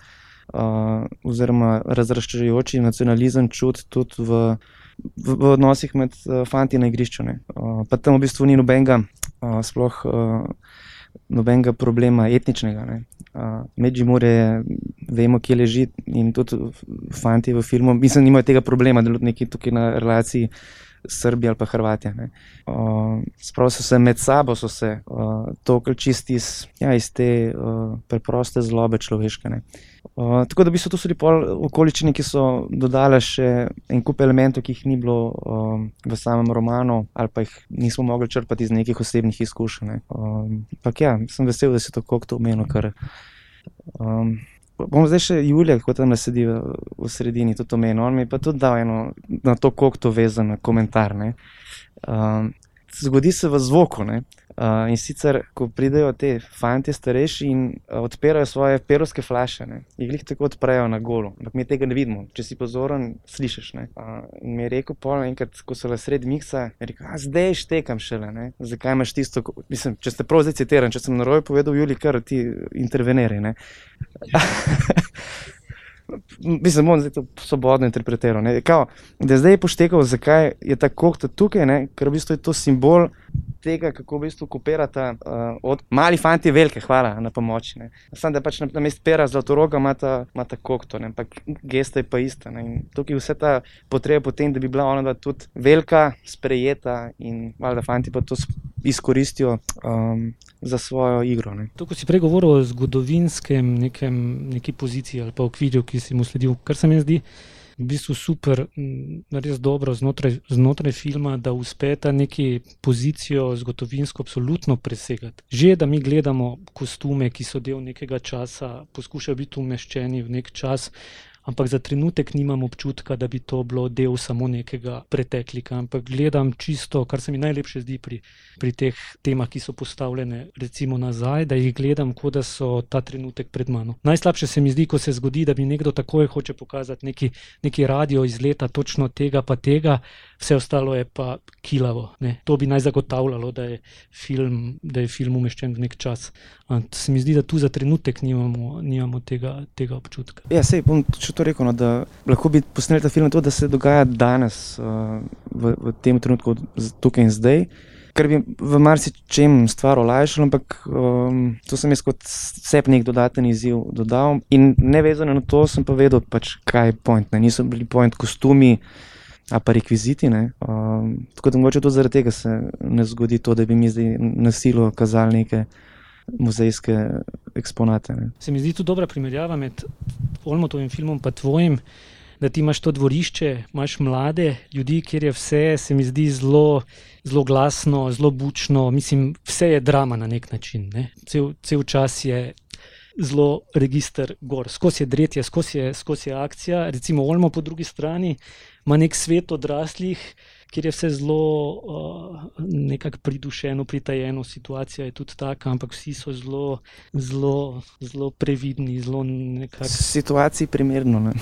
Speaker 10: uh, oziroma razraščajoči nacionalizem čut tudi v, v, v odnosih med uh, fanti na igrišču. Uh, pa tam v bistvu ni nobenega, uh, sploh uh, nobenega problema etničnega. Uh, Medžimure, vemo, kje leži in tudi fanti v filmu, mislim, nimajo tega problema, da so neki tukaj na relaciji. Srbija ali pa Hrvatija. Uh, Spravo so se med sabo se uh, tokli čisti iz, ja, iz te uh, preproste zlobe človeške. Uh, tako da bi so to tudi okoličine, ki so dodale še en kup elementov, ki jih ni bilo uh, v samem romanu, ali pa jih nismo mogli črpati iz nekih osebnih izkušenj. Ampak uh, ja, sem vesel, da si to kokto omenil. Um, bom zdaj še Julija, kot tam sedi v, v sredini, tudi omenil. On mi je pa tudi dal eno na to, kako to vezano komentar. Um, zgodi se v zvoku. Ne? Uh, in sicer, ko pridejo te fanti starejši in uh, odpirajo svoje perovske flaše, ne? jih jih tako odprejo na golo, ampak mi tega ne vidimo. Če si pozoren, slišiš. Uh, in mi je rekel, pol, enkrat, ko so le sredi miksa, rekel, zdaj štekam šele. Ne? Zakaj imaš tisto? Mislim, če ste prav zdaj citirali, če sem na roju povedal, Juli, kar ti interveneri. Mislim, da je to svobodno interpretirano. Da je zdaj poštekal, zakaj je ta kohta tukaj, ne? ker v bistvu je to simbol tega, kako v bistvu kopirata uh, od malih fanti velike, hvala na pomoč. Sam da pač na, na mestu pera zlato roga ima ta kokto, ne? ampak gesta je pa ista. Ne? In tukaj vse ta potreba potem, da bi bila ona tudi velika, sprejeta in malo da fanti pa to izkoristijo. Um, Za svojo igro.
Speaker 3: To, ko si prej govoril o zgodovinskem nekem, neki poziciji ali pa okvirju, ki si mu sledil, kar se mi zdi v bistvu super, res dobro znotraj, znotraj filma, da uspeta neki pozicijo zgodovinsko absolutno presegati. Že da mi gledamo kostume, ki so del nekega časa, poskušajo biti umeščeni v nek čas ampak za trenutek nimam občutka, da bi to bilo del samo nekega preteklika. Ampak gledam čisto, kar se mi najlepše zdi pri, pri teh temah, ki so postavljene, recimo nazaj, da jih gledam, kot da so ta trenutek pred mano. Najslabše se mi zdi, ko se zgodi, da bi nekdo takoj hoče pokazati neki, neki radio iz leta, točno tega, pa tega, vse ostalo je pa kilavo. Ne? To bi naj zagotavljalo, da je film, da je film umeščen v nek čas. Ant se mi zdi, da tu za trenutek nimamo, nimamo tega, tega občutka.
Speaker 10: Ja, sej, bom še to rekel, no, da lahko bi posneli ta film to, da se dogaja danes, uh, v, v tem trenutku, tukaj in zdaj. Ker bi v marsičem stvar olajšalo, ampak um, to sem jaz kot sep nek dodaten izziv dodal. In nevezano na to sem pa vedel, pač, kaj je point. Ne. Niso bili point kostumi, a pa rekviziti. Um, tako da mogoče tudi zaradi tega se ne zgodi to, da bi mi zdaj na silo kazali neke muzejske eksponate. Ne.
Speaker 3: Se mi zdi tu dobra primerjava med Olmotovim filmom in tvojim. Da ti imaš to dvorišče, imaš mlade ljudi, kjer je vse, se mi zdi zelo, zelo glasno, zelo bučno, mislim, vse je drama na nek način. Ne? Cel, cel čas je zelo registr gor, skozi je dretje, skozi je, skozi je akcija. Recimo Olmo po drugi strani ima nek svet odraslih, kjer je vse zelo uh, nekako pridušeno, pritajeno, situacija je tudi taka, ampak vsi so zelo, zelo, zelo previdni. Zelo nekak...
Speaker 10: Situaciji primerno.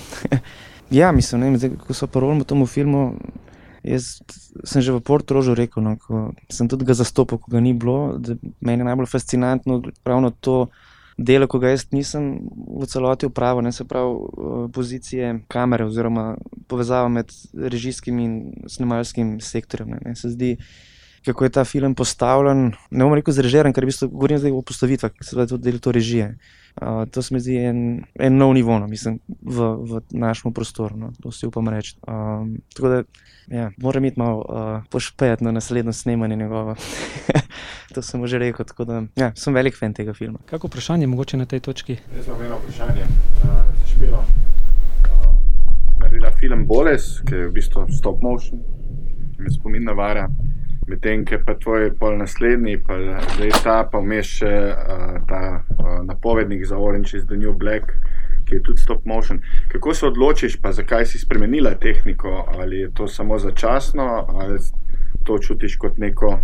Speaker 10: ja, mislim, ne, zdaj, ko so parolmo tomu filmu. Jaz sem že v Rožju rekel, no, ko sem tudi ga zastopal, ko ga ni bilo, meni je najbolj fascinantno ravno to, delo, ko ga jaz nisem v celoti upravil, ne se pravi eh, pozicije kamere oziroma povezava med režijskim in snimalskim sektorjem. Ne, ne. Se zdi, kako je ta film postavljen, ne bom rekel zrežiran, ker v bistvu govorim zdaj o postavitvah, ki da tudi del to režije. Uh, to se mi zdi en, en nov nivo, no, mislim, v, v našem prostoru. No, to si upam reči. Um, tako da, ja, moram iti malo uh, pošpet na naslednjo snemanje njegovo. to sem že rekel. Da, ja, sem velik fan tega filma.
Speaker 3: Kako vprašanje mogoče na tej točki?
Speaker 12: Jaz imam eno vprašanje. Uh, Špilo. Uh, naredila film Boles, ki je v bistvu stop motion, ki me spomin na vara. Medtem, ki pa tvoj pol naslednji, pa zdaj ta, pa vmeš še uh, ta uh, napovednik za Orange is the New Black, ki je tudi stop motion. Kako se odločiš, pa zakaj si spremenila tehniko, ali je to samo začasno, ali to čutiš kot neko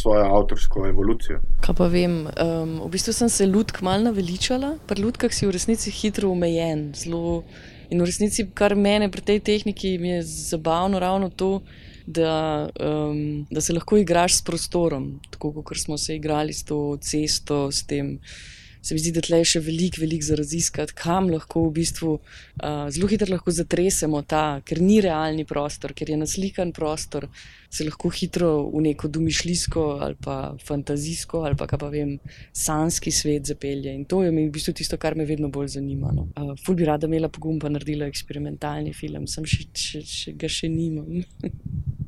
Speaker 12: svojo avtorsko evolucijo.
Speaker 11: Kaj pa vem, um, v bistvu sem se ljudk malo naveličala, pri ljudkah si v resnici hitro omejen. Zelo, in v resnici, kar mene pri tej tehniki je zabavno, ravno to, da, um, da se lahko igraš s prostorom, tako kot smo se igrali s to cesto, s tem se mi zdi, da tle je še veliko, veliko za raziskati, kam lahko v bistvu uh, zelo hitro lahko zatresemo ta, ker ni realni prostor, ker je naslikan prostor, se lahko hitro v neko domišljijsko ali pa fantazijsko ali pa, pa vem, sanski svet zapelje. In to je mi v bistvu tisto, kar me vedno bolj zanima. No. Uh, ful bi rada imela pogum, pa naredila eksperimentalni film, sem še, še, še ga še nimam.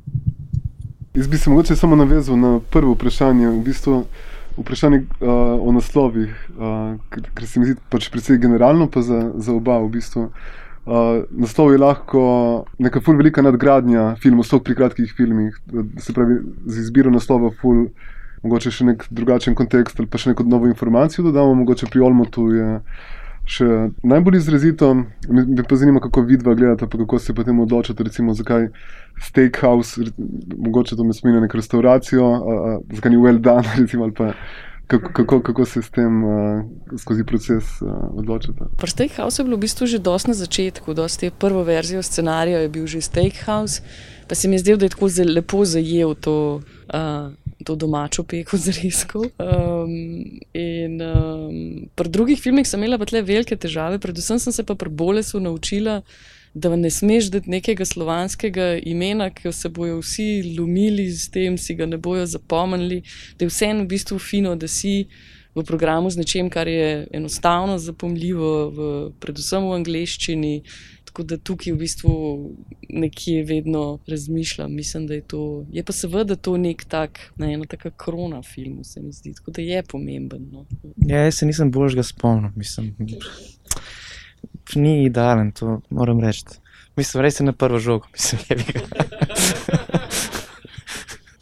Speaker 5: Jaz bi se mogoče samo navezal na prvo vprašanje. V bistvu, vprašanje uh, o naslovih, uh, ker, ker se mi zdi pač precej generalno, pa za, za oba v bistvu. Uh, naslov je lahko neka ful velika nadgradnja filmov, stok pri kratkih filmih, se pravi z izbiro naslova ful, mogoče še nek drugačen kontekst ali pa še neko novo informacijo dodamo, mogoče pri Olmotu je še najbolj izrazito. Me pa zanima, kako vidva gledata, pa kako se potem odločate, recimo zakaj steakhouse, mogoče to me spominja nek restauracijo, zakaj ni well done, recimo ali pa kako, kako, kako se s tem uh, skozi proces uh, odločite?
Speaker 11: Pri Steakhouse je bilo v bistvu že dosti na začetku, dosti prvo verzijo scenarija je bil že Steakhouse, pa se mi je zdelo, da je tako zelo lepo zajel to. Uh, To domačo peko z risko. Um, in um, pri drugih filmih sem imela pa tle velike težave, predvsem sem se pa pri Bolesu naučila, da ne smeš dati nekega slovanskega imena, ki se bojo vsi lumili z tem, si ga ne bojo zapomnili, da je vseeno v bistvu fino, da si v programu z nečem, kar je enostavno zapomljivo, v, predvsem v angleščini. Tako da tukaj v bistvu nekje vedno razmišljam, mislim, da je to. Je pa seveda to nek tak, ne, ena taka krona filmu, se mi zdi, tako da je pomemben. No.
Speaker 10: Ja, jaz se nisem boljšega spomnil, mislim ni idealen, to moram reči. Mislim, res je na prvo žogo, mislim, da je bilo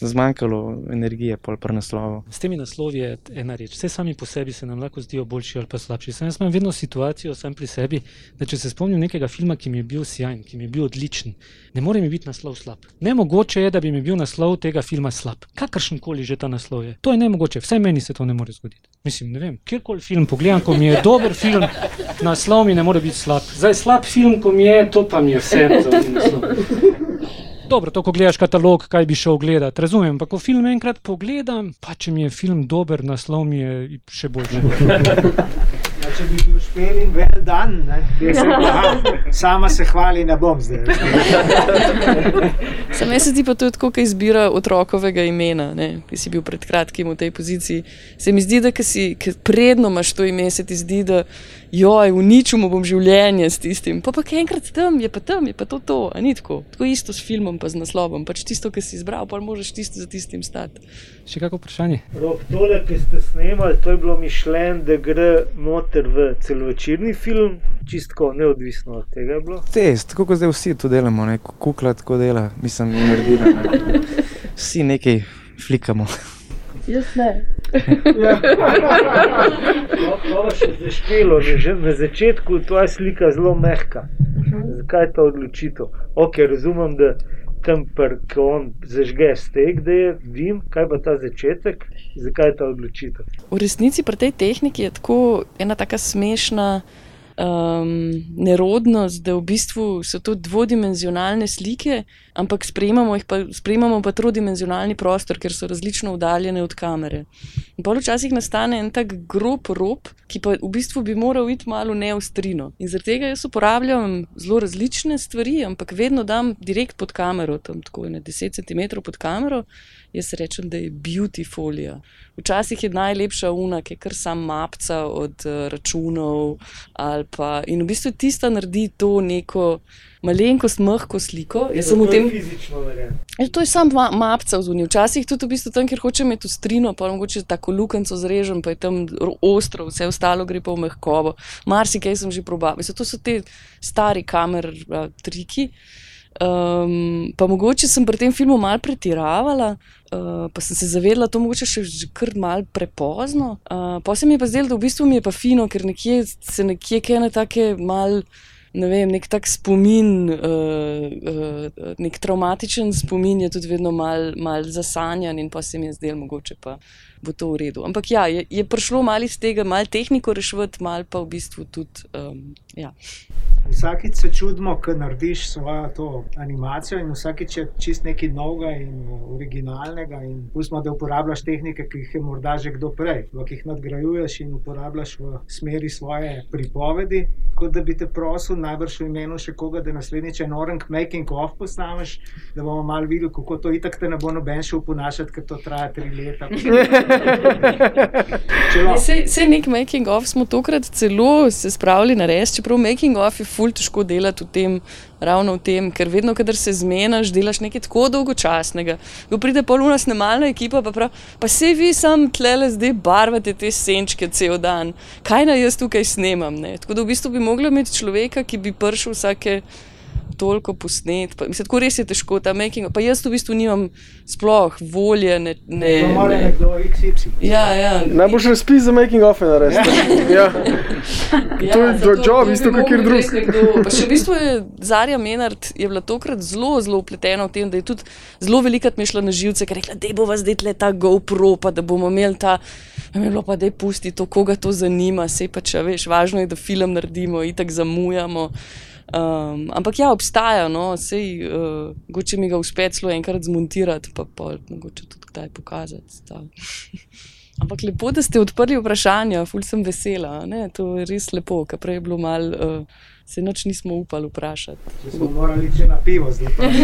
Speaker 10: zmanjkalo energije, pol pa naslovu.
Speaker 3: S temi naslovi je ena reč. Vse sami po sebi se nam lahko zdijo boljši ali pa slabši. Sam imam vedno situacijo sam pri sebi, da če se spomnim nekega filma, ki mi je bil sjajen, ki mi je bil odličen, ne more mi biti naslov slab. Nemogoče je, da bi mi bil naslov tega filma slab. Kakršen koli že ta naslov je. To je nemogoče, vsaj meni se to ne more zgoditi. Mislim, ne vem, kjerkoli film pogledam, ko mi je dober film, naslov mi ne more biti slab. Zdaj slab film, ko mi je, to pa mi je vse za naslov. Dobro, to, ko gledaš katalog, kaj bi šel gledati, razumem. Ampak, ko film enkrat pogledam, pa če mi je film dober, naslov mi je še bolj dober.
Speaker 13: če bi bil špel in vel dan, ne, bi se rekel, sama se hvali, ne bom zdaj.
Speaker 11: Sam jaz se ti pa to tako, kot izbira otrokovega imena, ne, ki si bil pred kratkim v tej poziciji. Se mi zdi, da si, predno imaš to ime, se ti zdi, da joj, uničil bom življenje s tistim. Pa pa kaj enkrat tam, je pa tam, je pa to to, a ni tako. Tako isto s filmom, pa z naslovom. Pač tisto, kar si izbral, pa moraš tisto za tistim stati.
Speaker 3: Še kako vprašanje?
Speaker 13: Rob, tole, ki ste snemali, to je bilo mišljen, da gre noter v celovečerni film, čistko neodvisno od tega.
Speaker 10: Test, tako kot zdaj vsi to delamo, ne? kukla tako dela, mislim, naredila. Vsi nekaj flikamo.
Speaker 11: Jaz ne.
Speaker 13: Ja. To je že že na začetku tvoja slika zelo mehka. Zakaj je ta odločitev? Ok, razumem, da tam, ko on zažge stek, da je dim, kaj pa ta začetek, zakaj je ta odločitev?
Speaker 11: V resnici pri tej tehniki je tako ena tako smešna um, nerodnost, da v bistvu so to dvodimenzionalne slike, ampak sprejemamo, pa, sprejemamo pa trodimenzionalni prostor, ker so različno oddaljene od kamere. Pa včasih nastane en tak grob rob, ki pa v bistvu bi moral iti malo neostrino. In zaradi tega jaz uporabljam zelo različne stvari, ampak vedno dam direkt pod kamero, tam tako ne 10 cm pod kamero. Jaz rečem, da je beauty folija. Včasih je najlepša una, ki je kar sam mapca od uh, računov. Pa, in v bistvu tista naredi to neko malenkost, mehko sliko.
Speaker 13: Je to tem... fizično narejeno.
Speaker 11: Ja, to je sam ma mapca v zunji. Včasih tudi v bistvu tam, kjer hočem imeti strino, pa mogoče tako lukenco zrežem, pa je tam ostro, vse ostalo gre pa v mehkovo. Marsikaj sem že probal. To so te stari kamer, uh, triki. Um, pa mogoče sem pri tem filmu malo pretiravala, uh, pa sem se zavedla, da to še kar malo prepozno. Uh, pa se mi je pa zdelo, da v bistvu mi je pa fino, ker nekje se nekje kaj ne take mal. Ne vem, nek tak spomin, uh, uh, nek traumatičen spomin je tudi vedno malo mal zasanjan, in pa se mi je zdelo, mogoče pa bo to v redu. Ampak ja, je, je prišlo malo iz tega, malo tehniko rešiti, malo pa v bistvu tudi. Um, ja.
Speaker 13: Vsakič se čudimo, ko narediš svojo animacijo, in vsakič je čist nekaj novega in originalnega. In pustimo, da uporabljaš tehnike, ki jih je morda že kdo prej, ki jih nadgrajuješ in uporabljaš v smeri svoje pripovedi. Kot da bi te prosil, najbrž v imenu še koga, da naslednjič en orang making of posnameš, da bomo malo videli, kako to itak te ne bo noben šel ponašati, ker to traja tri leta.
Speaker 11: Vse nek making of smo tokrat celo se spravili na res, čeprav making of je ful težko delati v tem, ravno v tem, ker vedno, kadar se zmenaš, delaš nekaj tako dolgočasnega. Ko pride poluna snemalna ekipa, pa pravi, pa se vi sam tlele zdaj barvate te senčke cel dan, kaj naj jaz tukaj snemam. Ne? Tako da v bistvu bi mogla imeti človeka, ki bi prišel vsake toliko posnet. Pa, mislim, tako res je težko ta making. Pa jaz v bistvu nimam sploh volje. Ne, ne,
Speaker 13: ne.
Speaker 11: Ja, ja.
Speaker 14: Najboljši razpis za making of je narediti. Ja. ja. To je ja, job, isto kot kjer drug.
Speaker 11: Še v bistvu je Zarja Menard je bila tokrat zelo, zelo upletena v tem, da je tudi zelo velikrat mišla na živce, ker je rekla, da bo vas zdaj ta GoPro, pa da bomo imeli ta. Je bilo pa, da je pusti to, koga to zanima, se pa če veš, važno je, da film naredimo, itak zamujamo. Um, ampak ja, obstaja, no, sej, uh, če mi ga uspe celo enkrat zmontirati, pa pol, mogoče tudi kdaj pokazati. ampak lepo, da ste odprli vprašanja, ful sem vesela, ne? to je res lepo, ker prej je bilo mal. Uh, Se noč nismo upali vprašati.
Speaker 13: Če smo morali iti na pivo, zdaj pa
Speaker 3: ne.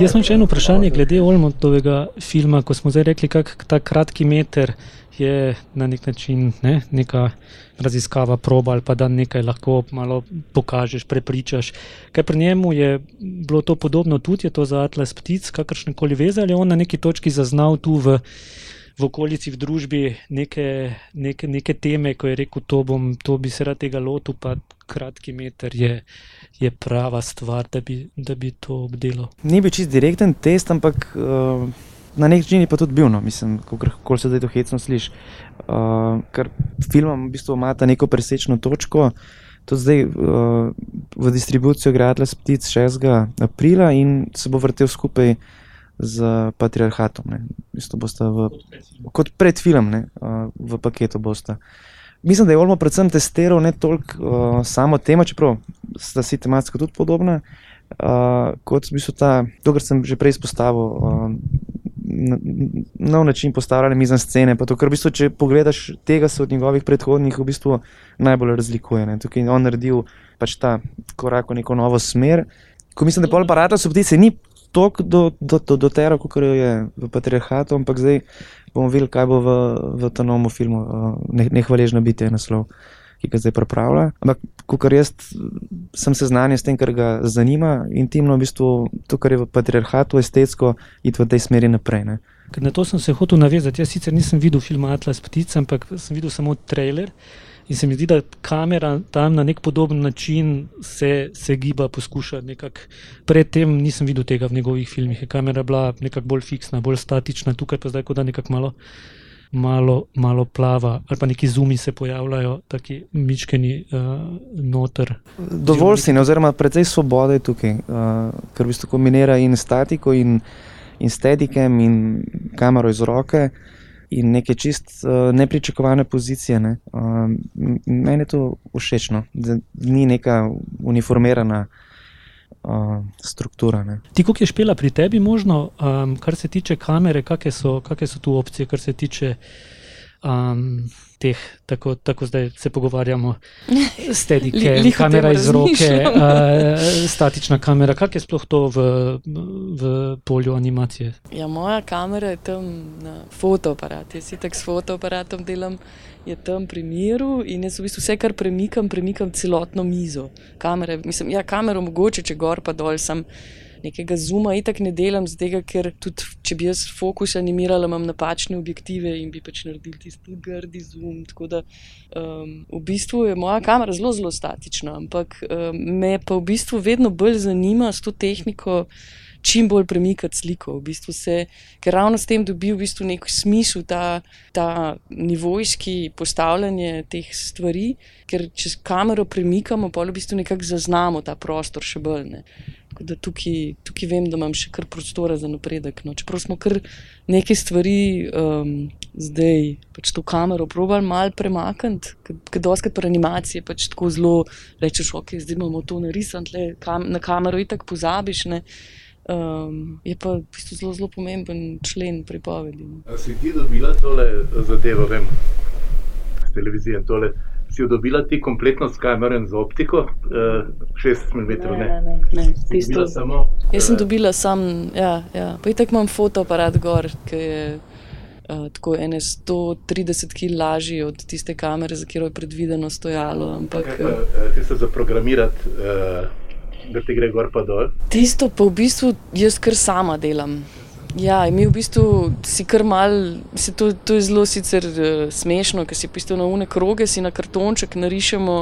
Speaker 3: Jaz sem še eno vprašanje glede Olmotovega filma, ko smo zdaj rekli, kako ta kratki meter je na nek način ne, neka raziskava, proba ali pa da nekaj lahko malo pokažeš, prepričaš. Kaj pri njemu je bilo to podobno, tudi je to za Atlas ptic, kakršne koli veze, ali je on na neki točki zaznal tu v, v okolici, v družbi neke, neke, neke teme, ko je rekel, to, bom, to bi se rad tega lotil, pa kratki meter je. Je prava stvar, da bi, da bi to obdelal.
Speaker 10: Ni bil čist direkten test, ampak uh, na nek način je pa tudi bil, no, mislim, kako se zdaj to hecno sliši. Uh, ker film v bistvu ima ta neko presečno točko. To zdaj uh, v distribucijo gre Atlas Ptic 6. aprila in se bo vrtel skupaj z Patriarhatom. V, kot predfilm, ne, uh, v paketu bosta. Mislim, da je Olmo predvsem testiral ne toliko uh, samo temo, čeprav sta si tematsko tudi podobna, uh, kot v bistvu ta, to, kar sem že prej izpostavil. Uh, nov način postavljanja mizne scene. To, kar v bistvu, če pogledaš tega, se od njegovih predhodnih v bistvu najbolj razlikuje. Ne. Tukaj je on naredil pač ta korak v neko novo smer. Ko mislim, da pol aparata so ptice, ni toliko do, do, do, do tera, kot je v patriarhatu, ampak zdaj bomo videli, kaj bo v, v tem novem filmu, uh, nehvaležno biti je naslov. Ki ga zdaj pripravlja. Ampak, ko jaz sem seznanjen s tem, kar ga zanima, intimno, v bistvu to, kar je v patriarhatu, estetsko, iti v tej smeri naprej. Ne.
Speaker 3: Na to sem se hotel navezati. Jaz sicer nisem videl filma Atlas Ptica, ampak sem videl samo trailer. In se mi zdi, da kamera tam na nek podoben način se, se giba, poskuša nekako. Predtem nisem videl tega v njegovih filmih. Je kamera bila nekako bolj fiksna, bolj statična, tukaj pa zdaj, da nekako malo, malo, malo plava, ali pa neki zumi se pojavljajo, taki mičkeni uh, noter.
Speaker 10: Dovolj si, ne, oziroma precej svobode tukaj, uh, ker v bistvu kombinira in statiko, in, in stedikem, in kamero iz roke in neke čist uh, nepričakovane pozicije. Ne. Uh, meni je to všeč, no, da ni neka uniformirana uh, struktura. Ne.
Speaker 3: Ti, kako je špela pri tebi, možno, um, kar se tiče kamere, kakšne so, kak so tu opcije, kar se tiče. Um, teh, tako, tako zdaj se pogovarjamo, stedike, li, kamera iz roke, uh, statična kamera. Kaj je sploh to v, v polju animacije?
Speaker 11: Ja, moja kamera je tam na fotoaparatu. Jaz si tako s fotoaparatom delam, je tam pri miru in jaz v bistvu vse, kar premikam, premikam celotno mizo. Kamere, mislim, ja, kamero mogoče, če gor pa dol sem nekega zuma, itak ne delam, tega, ker tudi če bi jaz fokus animirala, imam napačne objektive in bi pač naredil tisti grdi zoom. Tako da um, v bistvu je moja kamera zelo, zelo statična, ampak um, me pa v bistvu vedno bolj zanima s to tehniko. Čim bolj premikati sliko, v bistvu se, ker ravno s tem dobi v bistvu nek smisel, ta, ta nivojski postavljanje teh stvari, ker če kamero premikamo, pa v bistvu nekako zaznamo ta prostor še bolj. Ne. Da tukaj, tukaj vem, da imam še kar prostora za napredek. No. Čeprav smo kar nekaj stvari um, zdaj, pač to kamero, probali malo premakniti, ker doskrat pri animaciji pač tako zelo rečeš, ok, zdaj imamo to narisano, kam, na kamero in tako pozabiš. Ne. Um, je pa v bistvu zelo, zelo pomemben člen pripovedi.
Speaker 12: No. Si ti dobila tole zadevo, vem, s televizijo, tole si jo dobila ti kompletno s kamero in z optiko, 6 mm. Ne,
Speaker 11: ne, ne, ne. tisto. Samo, Jaz sem uh, dobila sam, ja, ja. pa tako imam fotoaparat gor, ki je uh, tako ene 130 kg lažji od tiste kamere, za katero je predvideno stojalo. Ampak,
Speaker 12: okay, uh, ti se zaprogramirati. Uh, Da ti gre gor pa dol.
Speaker 11: Tisto pa v bistvu jaz kar sama delam. Ja, mi v bistvu si kar mal, se to, to je zelo sicer uh, smešno, ker si v bistvu na une kroge, si na kartonček narišemo,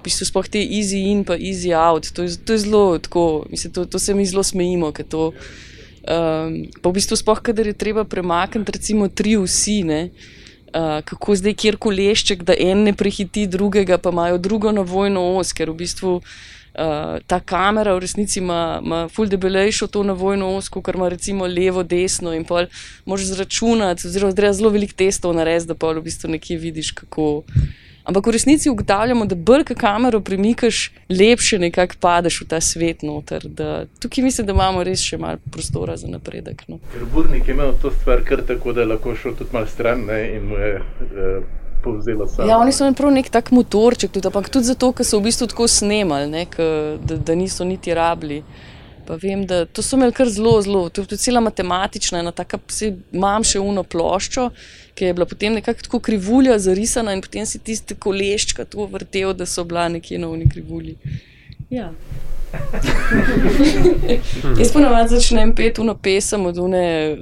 Speaker 11: v bistvu spoh te easy in pa easy out. To je, to je zelo tako, mislim, to, to se mi zelo smejimo, ker to. Um, pa v bistvu spoh, kadar je treba premakniti recimo tri vsi, ne. Uh, kako zdaj, kjer kolešček, da en ne prehiti drugega, pa imajo drugo na vojno os, ker v bistvu uh, ta kamera v resnici ima, ima ful debelejšo to na vojno osko, ker ima recimo levo, desno in pol moš zračunati, oziroma treba zelo velik testov narediti, da pol v bistvu nekje vidiš kako. Ampak v resnici ugotavljamo, da brka kamero premikaš, lepše nekako padeš v ta svet noter. Da, tukaj mislim, da imamo res še malo prostora za napredek. No.
Speaker 12: Ker Burnik je imel to stvar kar tako, da je lahko šel tudi malo stran ne, in mu je. Uh, povzela sama.
Speaker 11: Ja, oni so imeli prav nek tak motorček, tudi, ampak tudi zato, ker so v bistvu tako snemali, ne, k, da, da niso niti rabili. Pa vem, da to so imeli kar zelo, zelo, to je tudi cela matematična, ena taka, imam še uno ploščo, ki je bila potem nekako tako krivulja zarisana in potem si tiste koleščka to vrtel, da so bila nekje na uni krivulji. Ja. Jaz ponovadi začnem peti uno pesem od une uh,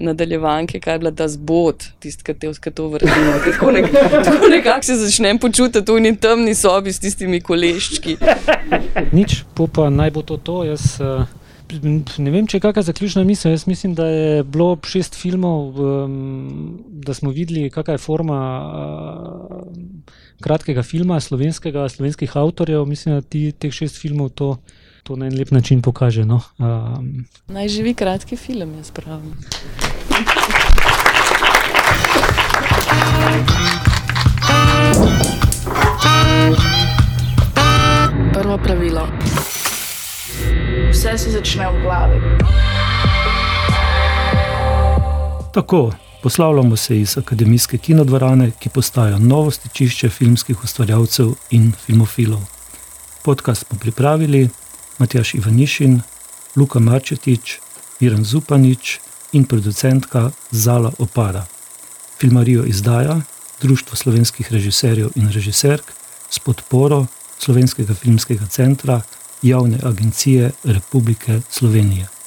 Speaker 11: nadaljevanke, kaj je bila ta zbod, tisti, ki te to vrti. Tako, nek, tako nekako se začnem počutiti v neki temni sobi s tistimi koleščki.
Speaker 3: Nič, pa naj bo to to. Jaz, uh... Ne vem, če je kakšna zaključna misel. Jaz mislim, da je bilo šest filmov, um, da smo videli, kakšna je forma uh, kratkega filma, slovenskega, slovenskih avtorjev. Mislim, da ti teh šest filmov to, to na en lep način pokaže. No? Um.
Speaker 11: Naj živi kratki film, jaz pravim.
Speaker 8: Prvo pravilo. Vse se začne v glavi.
Speaker 1: Tako, poslavljamo se iz akademijske kinodvorane, ki postaja novo stičišče filmskih ustvarjalcev in filmofilov. Podcast smo pripravili Matjaš Ivanišin, Luka Marčetič, Iran Zupanič in producentka Zala Opara. Filmarijo izdaja Društvo slovenskih režiserjev in režiserk s podporo Slovenskega filmskega centra Javne agencije Republike Slovenije.